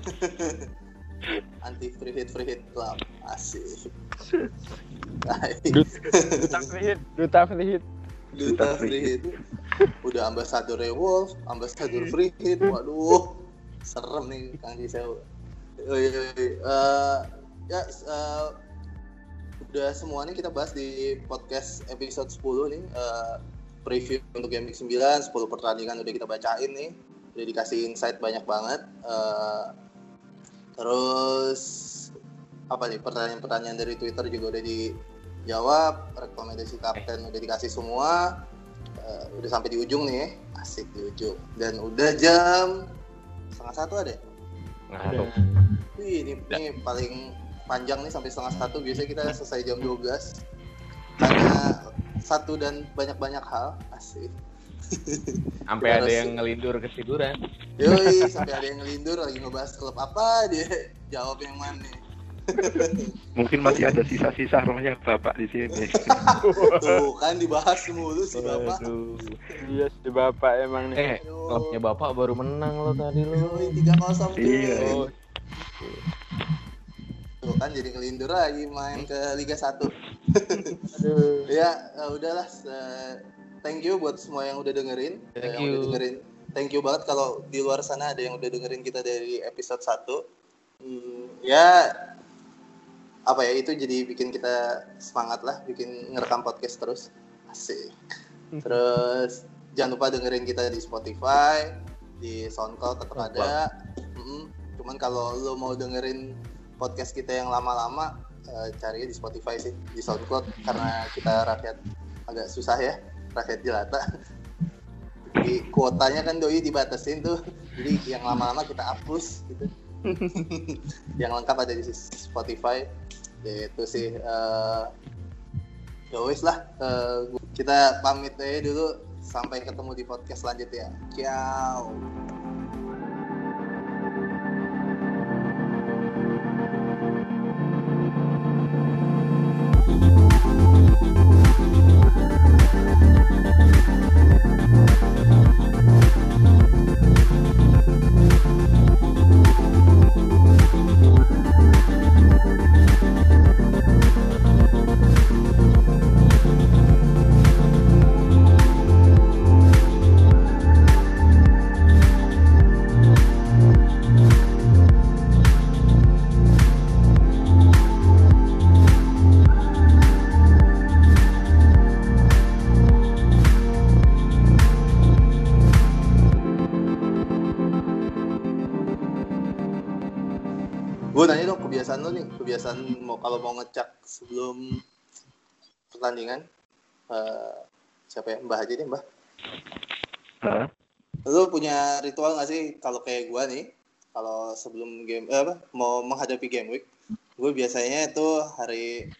anti free hit free hit club asik. Duta free hit duta free hit Duta free hit. Udah ambasador Wolf, ambasador free hit. Waduh, serem nih Kang. Oh, iya, iya. Eh, ya eh, udah semua nih kita bahas di podcast episode 10 nih. Eh, preview untuk game week 9, 10 pertandingan udah kita bacain nih. Udah dikasih insight banyak banget. Eh, terus apa nih pertanyaan-pertanyaan dari Twitter juga udah dijawab, rekomendasi kapten udah dikasih semua. Eh, udah sampai di ujung nih, asik di ujung. Dan udah jam setengah satu ada. tuh. Wih, ini, ini paling panjang nih sampai setengah satu. Biasanya kita selesai jam 12 karena satu dan banyak-banyak hal. Asik. Sampai ada yang ngelindur ketiduran. Yoi, sampai ada yang ngelindur lagi ngebahas klub apa dia jawab yang mana. mungkin masih ada sisa-sisa rohnya bapak di sini Tuh kan dibahas mulu sih bapak. Aduh. iya si bapak emang nih Eh, klubnya bapak baru menang lo tadi lo. Tiga kosong Iya. Oh, Tuh kan jadi ngelindur lagi main ke Liga 1. Aduh. ya eh, udahlah thank you buat semua yang udah dengerin. Thank yang udah you. dengerin. Thank you banget kalau di luar sana ada yang udah dengerin kita dari episode 1 Hmm, ya apa ya itu jadi bikin kita semangat lah bikin ngerekam podcast terus. Asik. Terus jangan lupa dengerin kita di Spotify di SoundCloud tetap ada. Mm-mm. cuman kalau lo mau dengerin podcast kita yang lama-lama eh, cari di Spotify sih di SoundCloud karena kita rakyat agak susah ya rakyat jelata jadi kuotanya kan doi dibatasin tuh. Jadi yang lama-lama kita hapus gitu. Yang lengkap ada di Spotify. Ya, itu sih ya wis lah eh, kita pamit aja dulu. Sampai ketemu di podcast selanjutnya. Ciao kebiasaan mau kalau mau ngecek sebelum pertandingan Eh, siapa ya? Mbah aja deh mbah. Hah? lo punya ritual nggak sih? Kalau kayak gue nih kalau sebelum game eh, apa? Mau menghadapi game week gue biasanya itu hari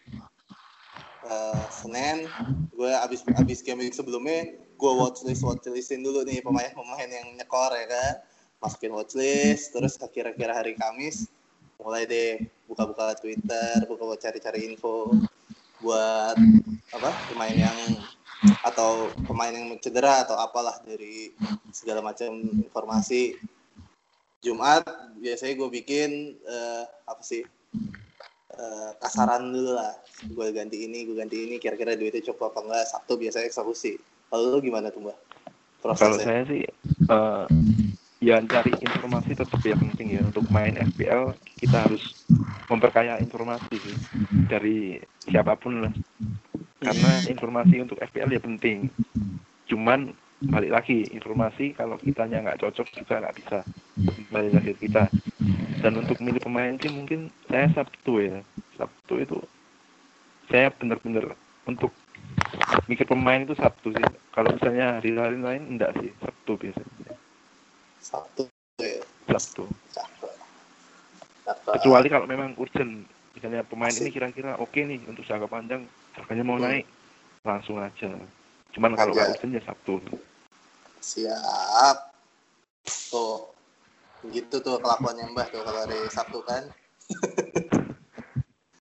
eh, Senin gue abis abis game week sebelumnya gue watchlist watchlistin dulu nih pemain-pemain yang nyekor ya kan? Masukin watchlist terus kira-kira hari Kamis mulai deh buka-buka Twitter buka-buka cari-cari info buat apa pemain yang atau pemain yang cedera atau apalah dari segala macam informasi. Jumat biasanya gue bikin eh, apa sih eh, kasaran dulu lah. Gue ganti ini gue ganti ini kira-kira duitnya cukup apa enggak Sabtu biasanya eksekusi. Kalau lu gimana tuh mbak? Kalau prosesnya? saya sih eh, ya cari informasi tetap yang penting ya. Untuk main FPL kita harus memperkaya informasi sih dari siapa pun lah. Karena informasi untuk FPL ya penting. Cuman balik lagi informasi kalau kitanya nggak cocok juga nggak bisa balik lagi kita. Dan untuk milih pemain sih mungkin saya Sabtu ya. Sabtu itu saya bener-bener untuk mikir pemain itu Sabtu sih. Kalau misalnya hari-hari lain enggak sih. Sabtu biasanya Sabtu. Ya Sabtu. Kecuali kalau memang urgent. Misalnya pemain ini kira-kira oke nih untuk jangka panjang harganya mau Hmm. naik langsung aja. Cuman kalau nggak urgent ya Sabtu. Siap. Tuh. Gitu tuh kelakuannya mbah tuh kalau hari Sabtu kan